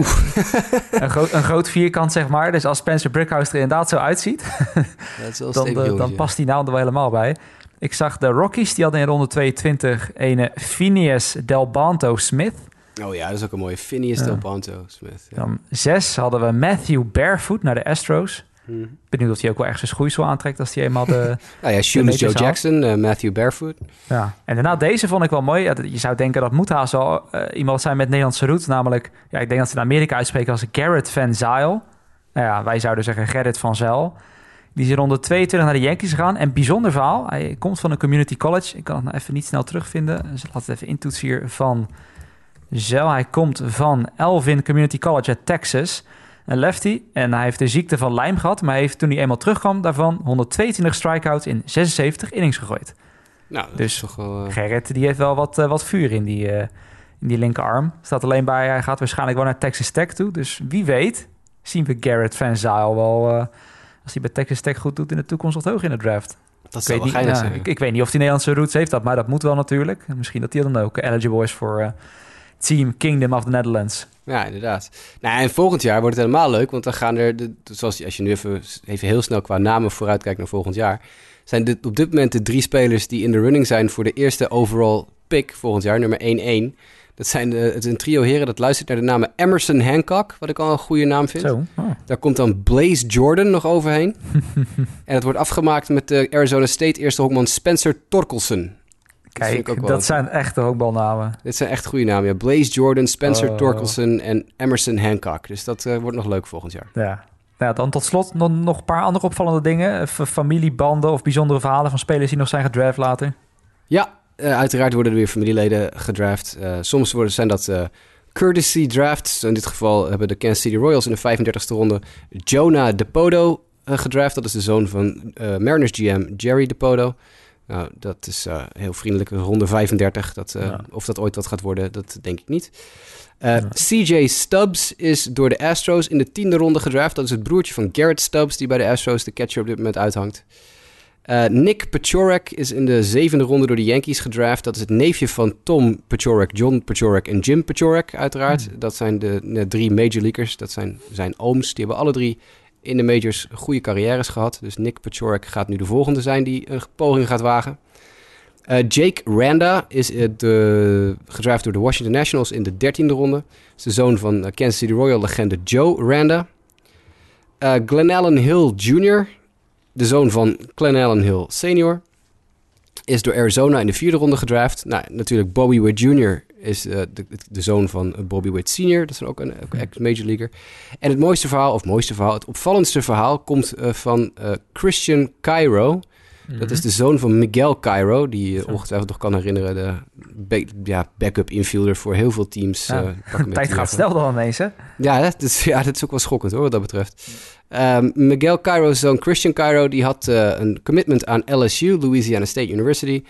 een, groot, een groot vierkant, zeg maar. Dus als Spencer Brickhouse er inderdaad zo uitziet... Dan, eh, dan past die naam er wel helemaal bij. Ik zag de Rockies, die hadden in ronde 22... een Phineas Del Banto Smith. Oh ja, dat is ook een mooie. Phineas Ja. Del Ponto Smith. Ja. Dan zes hadden we Matthew Barefoot naar de Astros. Mhm. Benieuwd of hij ook wel ergens zijn schoeisel aantrekt... als hij eenmaal de... Nou ja, meters Joe. Jackson, eh, Matthew Barefoot. Ja, en daarna deze vond ik wel mooi. Ja, je zou denken dat moet haast wel eh, iemand zijn met Nederlandse roots. Namelijk, ja, ik denk dat ze in Amerika uitspreken als Garrett Van Zyl. Nou ja, wij zouden zeggen Gerrit van Zyl. Die is in ronde 22 naar de Yankees gegaan. En bijzonder verhaal, hij komt van een community college. Ik kan het nou even niet snel terugvinden. Dus laat het even intoetsen hier van Zyl. Hij komt van Elvin Community College uit Texas. Een lefty. En hij heeft de ziekte van Lyme gehad. Maar hij heeft toen hij eenmaal terugkwam daarvan 122 strikeouts in 76 innings gegooid. Nou, dat Dus is toch wel... eh, Gerrit die heeft wel wat, eh, wat vuur in die, eh, in die linkerarm. Staat alleen bij, hij gaat waarschijnlijk wel naar Texas Tech toe. Dus wie weet zien we Garrett Van Zyl wel... als hij bij Texas Tech goed doet in de toekomst wat hoog in de draft. dat Ik zou weet, wel niet, zijn. ik, ik weet niet of die Nederlandse roots heeft dat, maar dat moet wel natuurlijk. En misschien dat hij dan ook eligible is voor Team Kingdom of the Netherlands. Ja, inderdaad. Nou, en volgend jaar wordt het helemaal leuk, want dan gaan er, de, zoals als je nu even, even heel snel qua namen vooruitkijkt naar volgend jaar, zijn dit, op dit moment de drie spelers die in de running zijn voor de eerste overall pick volgend jaar, nummer 1-1. Dat zijn de, het is een trio heren dat luistert naar de namen Emerson Hancock, wat ik al een goede naam vind. Zo, oh. Daar komt dan Blaze Jordan nog overheen. en het wordt afgemaakt met de Arizona State eerste honkman Spencer Torkelson. Kijk, dat zijn echte honkbalnamen. Dit zijn echt goede namen. Ja. Blaze Jordan, Spencer Oh. Torkelson en Emerson Hancock. Dus dat eh, wordt nog leuk volgend jaar. Ja. Nou dan tot slot nog, nog een paar andere opvallende dingen. Eh, fa- familiebanden of bijzondere verhalen van spelers die nog zijn gedraft later. Ja, eh, uiteraard worden er weer familieleden gedraft. Soms worden, zijn dat courtesy drafts. In dit geval hebben de Kansas City Royals in de 35e ronde Jonah DePoto eh, gedraft. Dat is de zoon van Mariners GM Jerry DePoto. Nou, dat is eh, heel vriendelijk. Ronde 35. Dat, eh, Ja. Of dat ooit wat gaat worden, dat denk ik niet. Eh, Ja. CJ Stubbs is door de Astros in de tiende ronde gedraft. Dat is het broertje van Garrett Stubbs, die bij de Astros de catcher op dit moment uithangt. Eh, Nick Pachorek is in de zevende ronde door de Yankees gedraft. Dat is het neefje van Tom Pachorek, John Pachorek en Jim Pachorek uiteraard. Hmm. Dat zijn de, de drie major leaguers. Dat zijn zijn ooms. Die hebben alle drie in de majors goede carrières gehad. Dus Nick Pachorek gaat nu de volgende zijn die een poging gaat wagen. Eh, Jake Randa is eh, de, door de Washington Nationals in de dertiende ronde. is de zoon van eh, Kansas City Royal legende Joe Randa. Glenn Allen Hill Jr., de zoon van Glenn Allen Hill Sr., is door Arizona in de vierde ronde gedraft. Nou, natuurlijk Bobby Witt Jr. is eh, de, de zoon van Bobby Witt Sr., dat is ook een ex-major leaguer. En het mooiste verhaal, of mooiste verhaal, het opvallendste verhaal komt eh, van eh, Christian Cairo. Dat is de zoon van Miguel Cairo, die je Mhm. Ongetwijfeld nog kan herinneren. De ja, backup infielder voor heel veel teams. Ja. Tijd gaat snel dan ineens, hè? Ja, dat is, ja, dat is ook wel schokkend hoor, wat dat betreft. Ehm, Miguel Cairo's zoon Christian Cairo, die had een commitment aan LSU, Louisiana State University.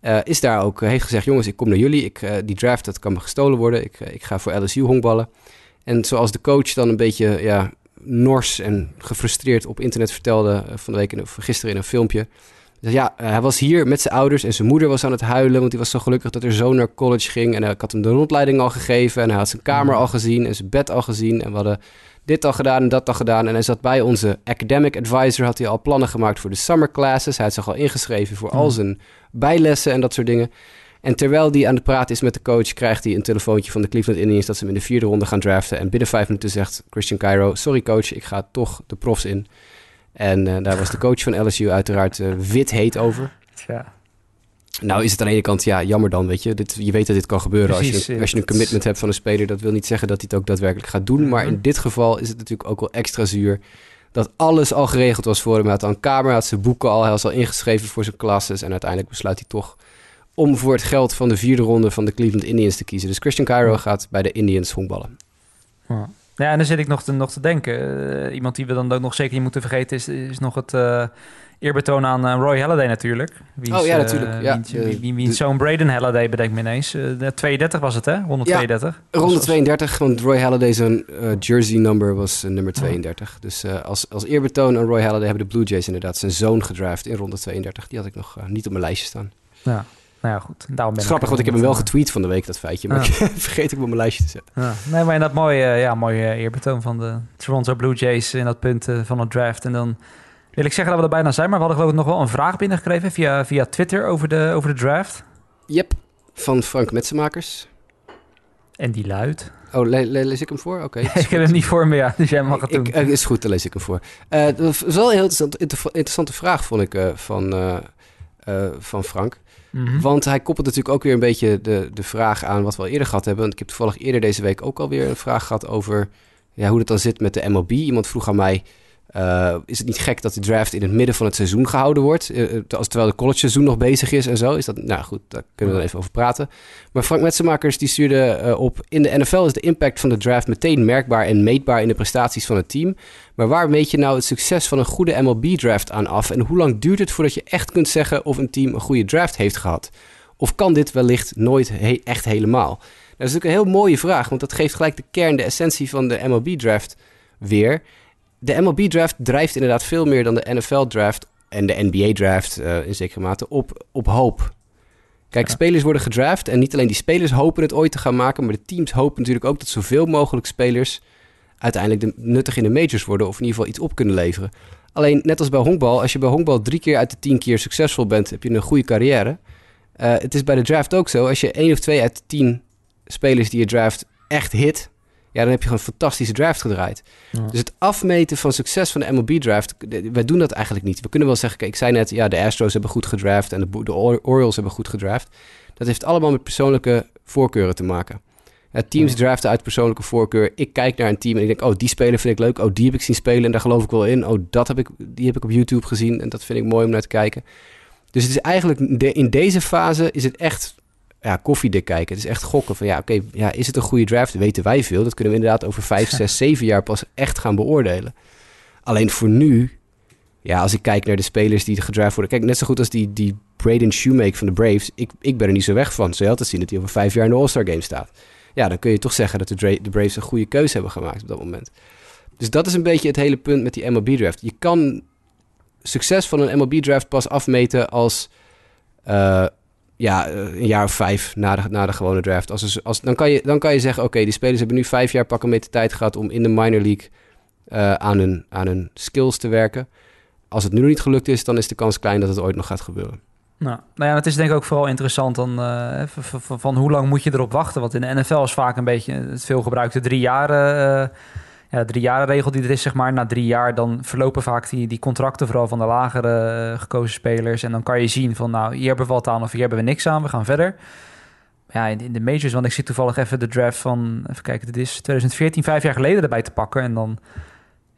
Eh, is daar ook, eh, heeft gezegd, jongens, ik kom naar jullie. Ik, eh, die draft, dat kan me gestolen worden. Ik, ik ga voor LSU honkballen. En zoals de coach dan een beetje ja, nors en gefrustreerd op internet vertelde... van de week, in, of gisteren in een filmpje... Dus ja, hij was hier met zijn ouders en zijn moeder was aan het huilen, want die was zo gelukkig dat er zoon naar college ging. En ik had hem de rondleiding al gegeven en hij had zijn kamer al gezien en zijn bed al gezien. En we hadden dit al gedaan en dat al gedaan. En hij zat bij onze academic advisor, had hij al plannen gemaakt voor de summer classes. Hij had zich al ingeschreven voor al Hmm. zijn bijlessen en dat soort dingen. En terwijl hij aan het praten is met de coach, krijgt hij een telefoontje van de Cleveland Indians dat ze hem in de vierde ronde gaan draften. En binnen vijf minuten zegt Christian Cairo, sorry coach, ik ga toch de profs in. En eh, daar was de coach van LSU uiteraard eh, wit heet over. Ja. Nou is het aan de ene kant, ja, jammer dan, weet je. Dit, je weet dat dit kan gebeuren als, je, als je een commitment hebt van een speler. Dat wil niet zeggen dat hij het ook daadwerkelijk gaat doen. Maar Mhm. in dit geval is het natuurlijk ook wel extra zuur... dat alles al geregeld was voor hem. Hij had al een kamer, had zijn boeken al, hij was al ingeschreven voor zijn klasses. En uiteindelijk besluit hij toch om voor het geld van de vierde ronde van de Cleveland Indians te kiezen. Dus Christian Cairo gaat bij de Indians honkballen. Ja. Ja, en dan zit ik nog te, nog te denken. eh, iemand die we dan ook nog zeker niet moeten vergeten is, is nog het eh eerbetoon aan eh, Roy Halladay natuurlijk. Wiens, Oh ja, eh, natuurlijk, ja. wiens- De- wie, wie, zoon Braden Halladay bedenk me ineens. Eh, de 32 was het hè? 132. Ronde Als- 32, want Roy Halladay zijn eh, jersey number was eh, nummer 32. Dus eh, als, als eerbetoon aan Roy Halladay hebben de Blue Jays inderdaad zijn zoon gedraft in ronde 32. Die had ik nog eh, niet op mijn lijstje staan. Ja. Nou ja, goed. Daarom ben is grappig, want ik heb hem wel getweet van de week, dat feitje. Maar ik vergeet ik hem op mijn lijstje te zetten. Ja. Nee, maar dat mooie, eh, ja, mooie eerbetoon van de Toronto Blue Jays in dat punt eh, van het draft. En dan wil ik zeggen dat we er bijna zijn, maar we hadden geloof ik nog wel een vraag binnengekregen via, via Twitter over de, over de draft. Yep, van Frank Metsenmakers. En die luidt. Oh, le- le- lees ik hem voor? Oké. ik heb hem niet voor me, ja, dus jij mag het doen. Ik, eh, is goed, dan lees ik hem voor. Eh, dat was wel een heel interessant, inter- interessante vraag, vond ik, eh, van, van Frank. Mhm. Want hij koppelt natuurlijk ook weer een beetje de, de vraag aan wat we al eerder gehad hebben. Want ik heb toevallig eerder deze week ook alweer een vraag gehad over ja, hoe het dan zit met de MLB. Iemand vroeg aan mij, eh, is het niet gek dat de draft in het midden van het seizoen gehouden wordt? Als, terwijl de college seizoen nog bezig is en zo. Is dat, nou goed, daar kunnen we dan even over praten. Maar Frank Metsenmakers die stuurde op... In de NFL is de impact van de draft meteen merkbaar en meetbaar in de prestaties van het team. Maar waar meet je nou het succes van een goede MLB-draft aan af? En hoe lang duurt het voordat je echt kunt zeggen of een team een goede draft heeft gehad? Of kan dit wellicht nooit echt helemaal? Nou, dat is natuurlijk een heel mooie vraag, want dat geeft gelijk de kern, de essentie van de MLB-draft weer. De MLB-draft drijft inderdaad veel meer dan de NFL-draft en de NBA-draft eh, in zekere mate op, op hoop. Kijk, Ja. spelers worden gedraft en niet alleen die spelers hopen het ooit te gaan maken, maar de teams hopen natuurlijk ook dat zoveel mogelijk spelers uiteindelijk de, nuttig in de majors worden of in ieder geval iets op kunnen leveren. Alleen, net als bij honkbal, als je bij honkbal drie keer uit de tien keer succesvol bent, heb je een goede carrière. Eh, het is bij de draft ook zo. Als je één of twee uit de tien spelers die je draft echt hit, ja, dan heb je gewoon een fantastische draft gedraaid. Ja. Dus het afmeten van succes van de MLB-draft, wij doen dat eigenlijk niet. We kunnen wel zeggen, kijk, ik zei net, ja, de Astros hebben goed gedraft en de, Orioles hebben goed gedraft. Dat heeft allemaal met persoonlijke voorkeuren te maken. Ja, teams draften uit persoonlijke voorkeur. Ik kijk naar een team en ik denk, oh, die speler vind ik leuk. Oh, die heb ik zien spelen en daar geloof ik wel in. Oh, dat heb ik, die heb ik op YouTube gezien en dat vind ik mooi om naar te kijken. Dus het is eigenlijk, in deze fase is het echt ja, koffiedik kijken. Het is echt gokken van, ja, oké, ja, is het een goede draft? Weten wij veel. Dat kunnen we inderdaad over vijf, zes, zeven jaar pas echt gaan beoordelen. Alleen voor nu, ja, als ik kijk naar de spelers die gedraft worden. Kijk, net zo goed als die, die Braden Shoemake van de Braves. Ik, ik ben er niet zo weg van. Zul je altijd zien dat hij over vijf jaar in de All-Star Game staat. Ja, dan kun je toch zeggen dat de, Dra- de Braves een goede keuze hebben gemaakt op dat moment. Dus dat is een beetje het hele punt met die MLB-draft. Je kan succes van een MLB-draft pas afmeten als... eh, ja, eh, een jaar of vijf na de, na de gewone draft. Als, als, dan, kan je, dan kan je zeggen, oké, die spelers hebben nu vijf jaar pakken met de tijd gehad om in de minor league eh, aan, hun, aan hun skills te werken. Als het nu nog niet gelukt is, dan is de kans klein dat het ooit nog gaat gebeuren. Nou, nou ja, het is denk ik ook vooral interessant dan, v- van hoe lang moet je erop wachten. Want in de NFL is vaak een beetje het veel gebruikte drie eh, ja, drie jaren regel die er is, zeg maar. Na drie jaar dan verlopen vaak die, die contracten vooral van de lagere eh, gekozen spelers. En dan kan je zien van nou, hier hebben we wat aan of hier hebben we niks aan. We gaan verder. Ja, in, de majors, want ik zie toevallig even de draft van, even kijken, dit is 2014, vijf jaar geleden erbij te pakken. En dan,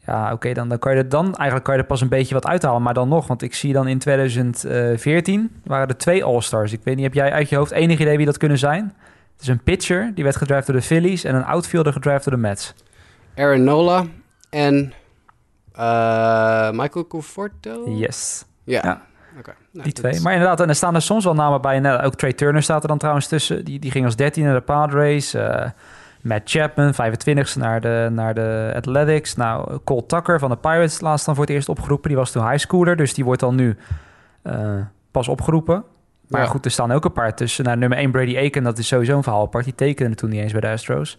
ja, oké, dan, dan kan je er dan eigenlijk kan je er pas een beetje wat uithalen. Maar dan nog, want ik zie dan in 2014 waren er twee All-Stars. Ik weet niet, heb jij uit je hoofd enig idee wie dat kunnen zijn? Het is een pitcher, die werd gedraft door de Phillies en een outfielder gedraft door de Mets. Aaron Nola en eh, Michael Conforto? Yes, Ja. Nou, die twee. is- Maar inderdaad, en er staan er soms wel namen bij. En, ook Trey Turner staat er dan trouwens tussen. Die, die ging als 13 naar de Padres. eh, Matt Chapman, 25ste naar de, naar de Athletics. Nou, Cole Tucker van de Pirates laatst dan voor het eerst opgeroepen. Die was toen high schooler, dus die wordt dan nu eh, pas opgeroepen. Maar Ja. goed, er staan ook een paar tussen. Nou, nummer 1 Brady Aiken, dat is sowieso een verhaal apart. Die tekende toen niet eens bij de Astros.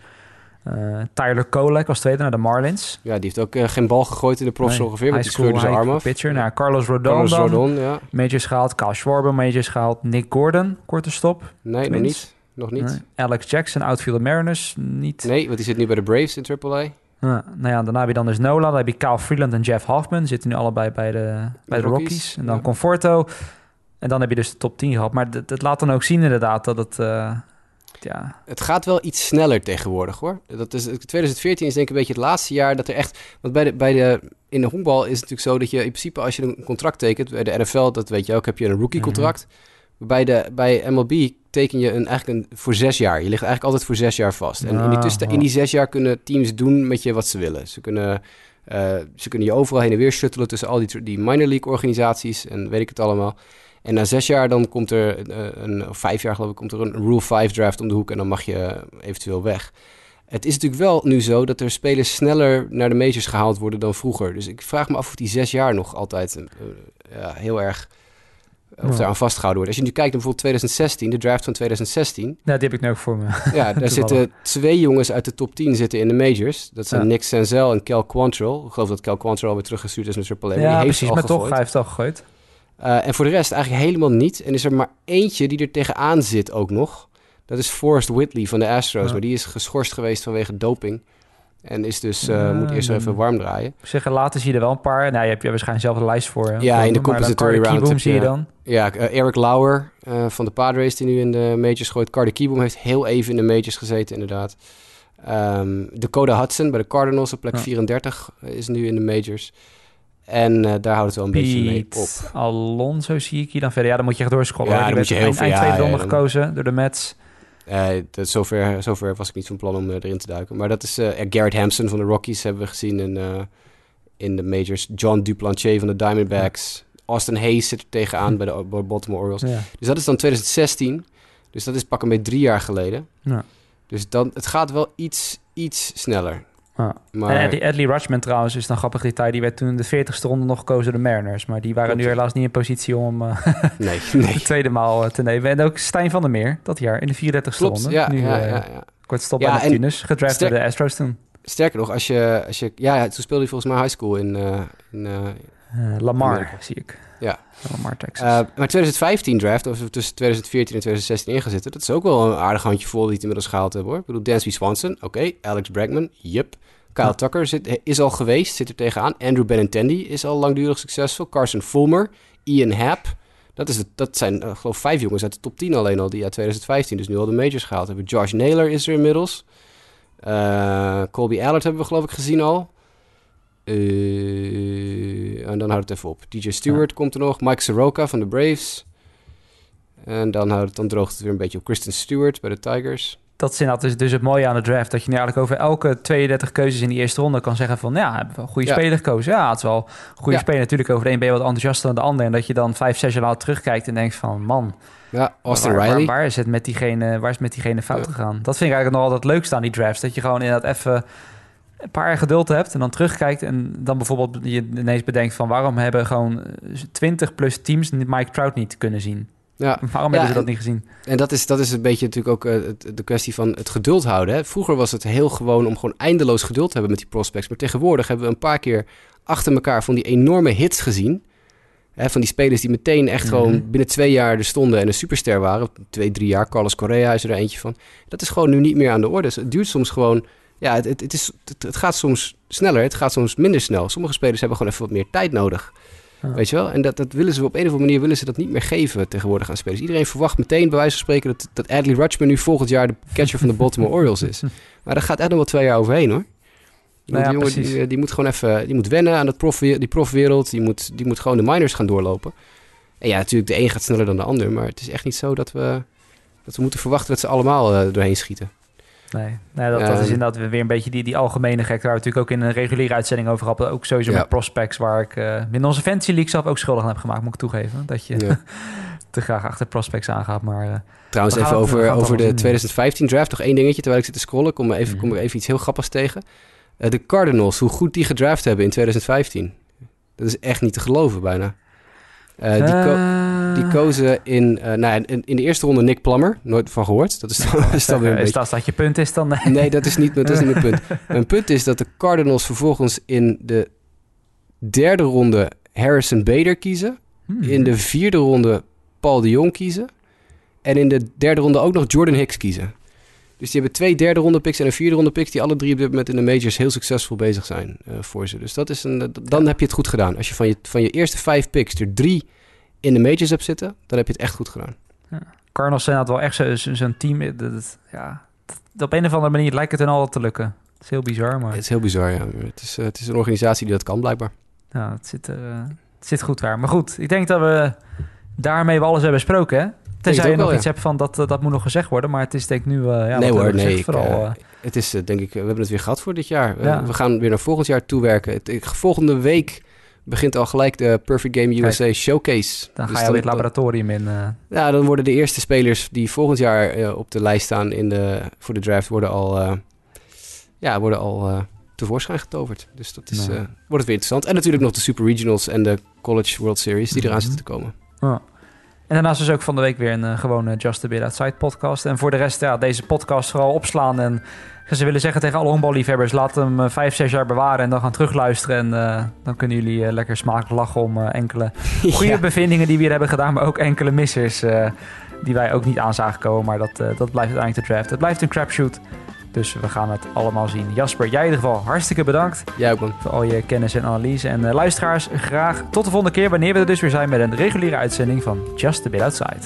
Eh, Tyler Kolek als tweede naar de Marlins. Ja, die heeft ook eh, geen bal gegooid in de profs Nee, ongeveer, want die scheurde zijn arm af. Pitcher. Nou, Carlos Rodon Carlos dan. Rodon, ja. Majors gehaald. Kyle Schwarber, majors gehaald. Nick Gordon, korte stop. Nee, nog niet. Nog niet. Nee. Alex Jackson, outfielder Mariners, niet. Nee, want die zit nu bij de Braves in AAA. Ja, nou ja, daarna heb je dan dus Nola, dan heb je Kyle Freeland en Jeff Hoffman. Zitten nu allebei bij de, bij de Rockies, Rockies. En dan ja. Conforto. En dan heb je dus de top 10 gehad. Maar dat, dat laat dan ook zien inderdaad dat het... ja, Het gaat wel iets sneller tegenwoordig hoor. Dat is, 2014 is denk ik een beetje het laatste jaar dat er echt. Want bij de, bij de, in de honkbal is het natuurlijk zo dat je in principe als je een contract tekent. Bij de NFL, dat weet je ook, heb je een rookie contract. Bij, de, bij MLB teken je een, eigenlijk een, voor zes jaar. Je ligt eigenlijk altijd voor zes jaar vast. En in, die Ah, tussen, in die zes jaar kunnen teams doen met je wat ze willen. Ze kunnen, eh, ze kunnen je overal heen en weer shuttelen tussen al die, die minor league organisaties en weet ik het allemaal. En na zes jaar dan komt er, eh, een, of vijf jaar geloof ik, komt er een Rule 5 draft om de hoek en dan mag je eventueel weg. Het is natuurlijk wel nu zo dat er spelers sneller naar de majors gehaald worden dan vroeger. Dus ik vraag me af of die zes jaar nog altijd eh, ja, heel erg of Ja. daar aan vastgehouden wordt. Als je nu kijkt naar bijvoorbeeld 2016, de draft van 2016. nou, die heb ik nu ook voor me. Ja, daar zitten twee jongens uit de top 10 zitten in de majors. Dat zijn. Nick Senzel en Kel Quantrill. Ik geloof dat Kel Quantrill alweer teruggestuurd is naar Triple A. die ja, heeft precies. al Maar toch, hij heeft al gegooid. Uh, en voor de rest eigenlijk helemaal niet. En is er maar eentje die er tegenaan zit ook nog. Dat is Forrest Whitley van de Astros. Ja. Maar die is geschorst geweest vanwege doping. En is dus, uh, Ja, moet eerst even warm draaien. Ik zeg, later zie je er wel een paar. Nou, je hebt je waarschijnlijk zelf de lijst voor. hè. Ja, in de compensatory round heb zie je dan. Ja, uh, Eric Lauer uh, van de Padres die nu in de majors gooit. Carter Kieboom heeft heel even in de majors gezeten inderdaad. Um, Dakota Hudson bij de Cardinals op plek Ja. 34 is nu in de majors. En uh, daar houdt het wel een beetje mee op. Alonso zie ik hier dan verder. Ja, dan moet je echt doorscrollen. Ja, dan moet je heel veel- eind tweede ronde gekozen door de Mets. Uh, dat, zover, zover was ik niet van plan om uh, erin te duiken. Maar dat is uh, Garrett Hampson van de Rockies hebben we gezien in, in de majors. John Duplantier van de Diamondbacks. Austin Hayes zit er tegenaan bij de Baltimore Orioles. Ja. Dus dat is dan 2016. Dus dat is pak een beetje drie jaar geleden. Ja. Dus dan, het gaat wel iets, iets sneller. Ja. Maar En Adley, Adley Rutschman trouwens is dan grappig detail. Die werd toen in de 40ste ronde nog gekozen door de Mariners. Maar die waren Klopt, nu helaas niet in positie om eh, nee, nee. de tweede maal eh, te nemen. En ook Stijn van der Meer dat jaar in de 34ste Klopt, ronde. ja, nu, ja, eh, ja, ja. Kort stop Ja, bij Neptunus. Gedraft door de Astros toen. Sterker nog, als je, als je... Ja, toen speelde hij volgens mij high school in... in eh, Eh, Lamar zie ik. Ja. Lamar, Texas. Uh, maar 2015 draft, of tussen 2014 en 2016 ingezet, dat is ook wel een aardig handje vol die het inmiddels gehaald hebben hoor. Ik bedoel, Dansby Swanson, oké. Alex Bregman, yep. Kyle Ja. Tucker zit, is al geweest, zit er tegenaan. Andrew Benintendi is al langdurig succesvol. Carson Fulmer, Ian Happ. Dat, is het, dat zijn, uh, geloof vijf jongens uit de top 10 alleen al, die uit 2015 dus nu al de majors gehaald hebben. Josh Naylor is er inmiddels. Colby Allard hebben we geloof ik gezien al. Uh, en dan houdt het even op. DJ Stewart komt er nog. Mike Soroka van de Braves. En dan, houdt het, dan droogt het weer een beetje op. Kristen Stewart bij de Tigers. dat is dus, dus het mooie aan de draft. Dat je nu eigenlijk over elke 32 keuzes in die eerste ronde kan zeggen van... Ja, hebben we een goede Ja. speler gekozen. Ja, het is wel een goede Ja. speler. Natuurlijk over de een ben je wat enthousiaster dan de ander. En dat je dan vijf, zes jaar later terugkijkt en denkt van... Man, Ja, Austin waar, Riley. Waar, waar is het met diegene, waar is het met diegene fout gegaan? Dat vind ik eigenlijk nog altijd het leukste aan die drafts. Dat je gewoon inderdaad even een paar jaar geduld hebt en dan terugkijkt en dan bijvoorbeeld je ineens bedenkt van waarom hebben gewoon 20 plus teams Mike Trout niet kunnen zien? Ja, Waarom Ja, hebben ze dat en- niet gezien? en dat is, dat is een beetje natuurlijk ook eh, de kwestie van het geduld houden. Hè. Vroeger was het heel gewoon om gewoon eindeloos geduld te hebben met die prospects. Maar tegenwoordig hebben we een paar keer achter elkaar van die enorme hits gezien. Hè, van die spelers die meteen echt Mhm. gewoon binnen twee jaar er stonden en een superster waren. Twee, drie jaar. Carlos Correa is er eentje van. Dat is gewoon nu niet meer aan de orde. Dus het duurt soms gewoon... Ja, het, het, is, het, het gaat soms sneller, het gaat soms minder snel. Sommige spelers hebben gewoon even wat meer tijd nodig. Ja. Weet je wel? En dat, dat willen ze op een of andere manier willen ze dat niet meer geven tegenwoordig aan spelers. Iedereen verwacht meteen bij wijze van spreken dat, dat Adley Rutschman nu volgend jaar de catcher van de Baltimore Orioles is. Maar daar gaat echt nog wel twee jaar overheen hoor. Die, Nou ja, die jongen die, die moet gewoon even die moet wennen aan dat prof, die profwereld. Die moet, die moet gewoon de minors gaan doorlopen. En ja, natuurlijk, de een gaat sneller dan de ander. Maar het is echt niet zo dat we, dat we moeten verwachten dat ze allemaal eh, doorheen schieten. Nee, nee dat, dat is inderdaad weer een beetje die, die algemene gek... waar we natuurlijk ook in een reguliere uitzending over hadden. Ook sowieso Ja. met prospects waar ik uh, in onze fantasy league zelf ook schuldig aan heb gemaakt, moet ik toegeven. Dat je Ja. te graag achter prospects aangaat, maar... uh, Trouwens, even over, over de allemaal zien. 2015 draft. Nog één dingetje, terwijl ik zit te scrollen, kom, er even, Mhm. kom ik even iets heel grappigs tegen. Eh, de Cardinals, hoe goed die gedraft hebben in 2015. Dat is echt niet te geloven bijna. Eh, die, eh, die kozen in, eh, nou, in, in de eerste ronde Nick Plummer, nooit van gehoord. Dat is dan, dat is dan weer een Is beetje... dat, dat je punt is dan... Nee, dat is niet, dat is niet mijn punt. Mijn punt is dat de Cardinals vervolgens in de derde ronde Harrison Bader kiezen. Hmm. In de vierde ronde Paul de Jong kiezen. En in de derde ronde ook nog Jordan Hicks kiezen. Dus die hebben twee derde ronde picks en een vierde ronde picks... die alle drie op dit moment in de majors heel succesvol bezig zijn uh, voor ze. Dus dat is een, dan heb je het goed gedaan. Als je van je, van je eerste vijf picks er drie in de majors hebt zitten... dan heb je het echt goed gedaan. Ja. Cardinals zijn dat wel echt zo'n team... Dat, ja, op een of andere manier lijkt het hen altijd te lukken. Het is heel bizar, maar... Het is heel bizar, ja. Het is, uh, het is een organisatie die dat kan, blijkbaar. Ja, het zit, uh, het zit goed daar. Maar goed, ik denk dat we daarmee we alles hebben besproken, hè? Tenzij je nog wel, iets ja. hebt van dat, dat moet nog gezegd worden. Maar het is denk ik nu... Uh, ja, nee hoor, nee. Ik, vooral, uh, het is denk ik... We hebben het weer gehad voor dit jaar. Ja. we gaan weer naar volgend jaar toewerken. Het, volgende week begint al gelijk de Perfect Game USA Kijk, Showcase. Dan dus ga je weer het laboratorium in. Uh... Ja, dan worden de eerste spelers die volgend jaar uh, op de lijst staan in de, voor de draft... worden al, uh, ja, worden al tevoorschijn getoverd. Dus dat is, nou. wordt het weer interessant. En natuurlijk nog de Super Regionals en de College World Series die eraan mm -hmm. zitten te komen. Ja. En daarnaast is ook van de week weer een uh, gewone Just a Bit Outside podcast. En voor de rest, ja, deze podcast vooral opslaan. En ze willen zeggen tegen alle honkballiefhebbers... laat hem uh, vijf, zes jaar bewaren en dan gaan terugluisteren. En uh, dan kunnen jullie lekker smakelijk lachen om enkele goede ja. bevindingen... die we hier hebben gedaan, maar ook enkele missers... die wij ook niet aan zagen komen. Maar dat, dat blijft uiteindelijk de draft. Het blijft een crapshoot. Dus we gaan het allemaal zien. Jasper, jij in ieder geval hartstikke bedankt. Jij ook man. Voor al je kennis en analyse. En uh, luisteraars, graag tot de volgende keer wanneer we er dus weer zijn met een reguliere uitzending van Just a Bit Outside.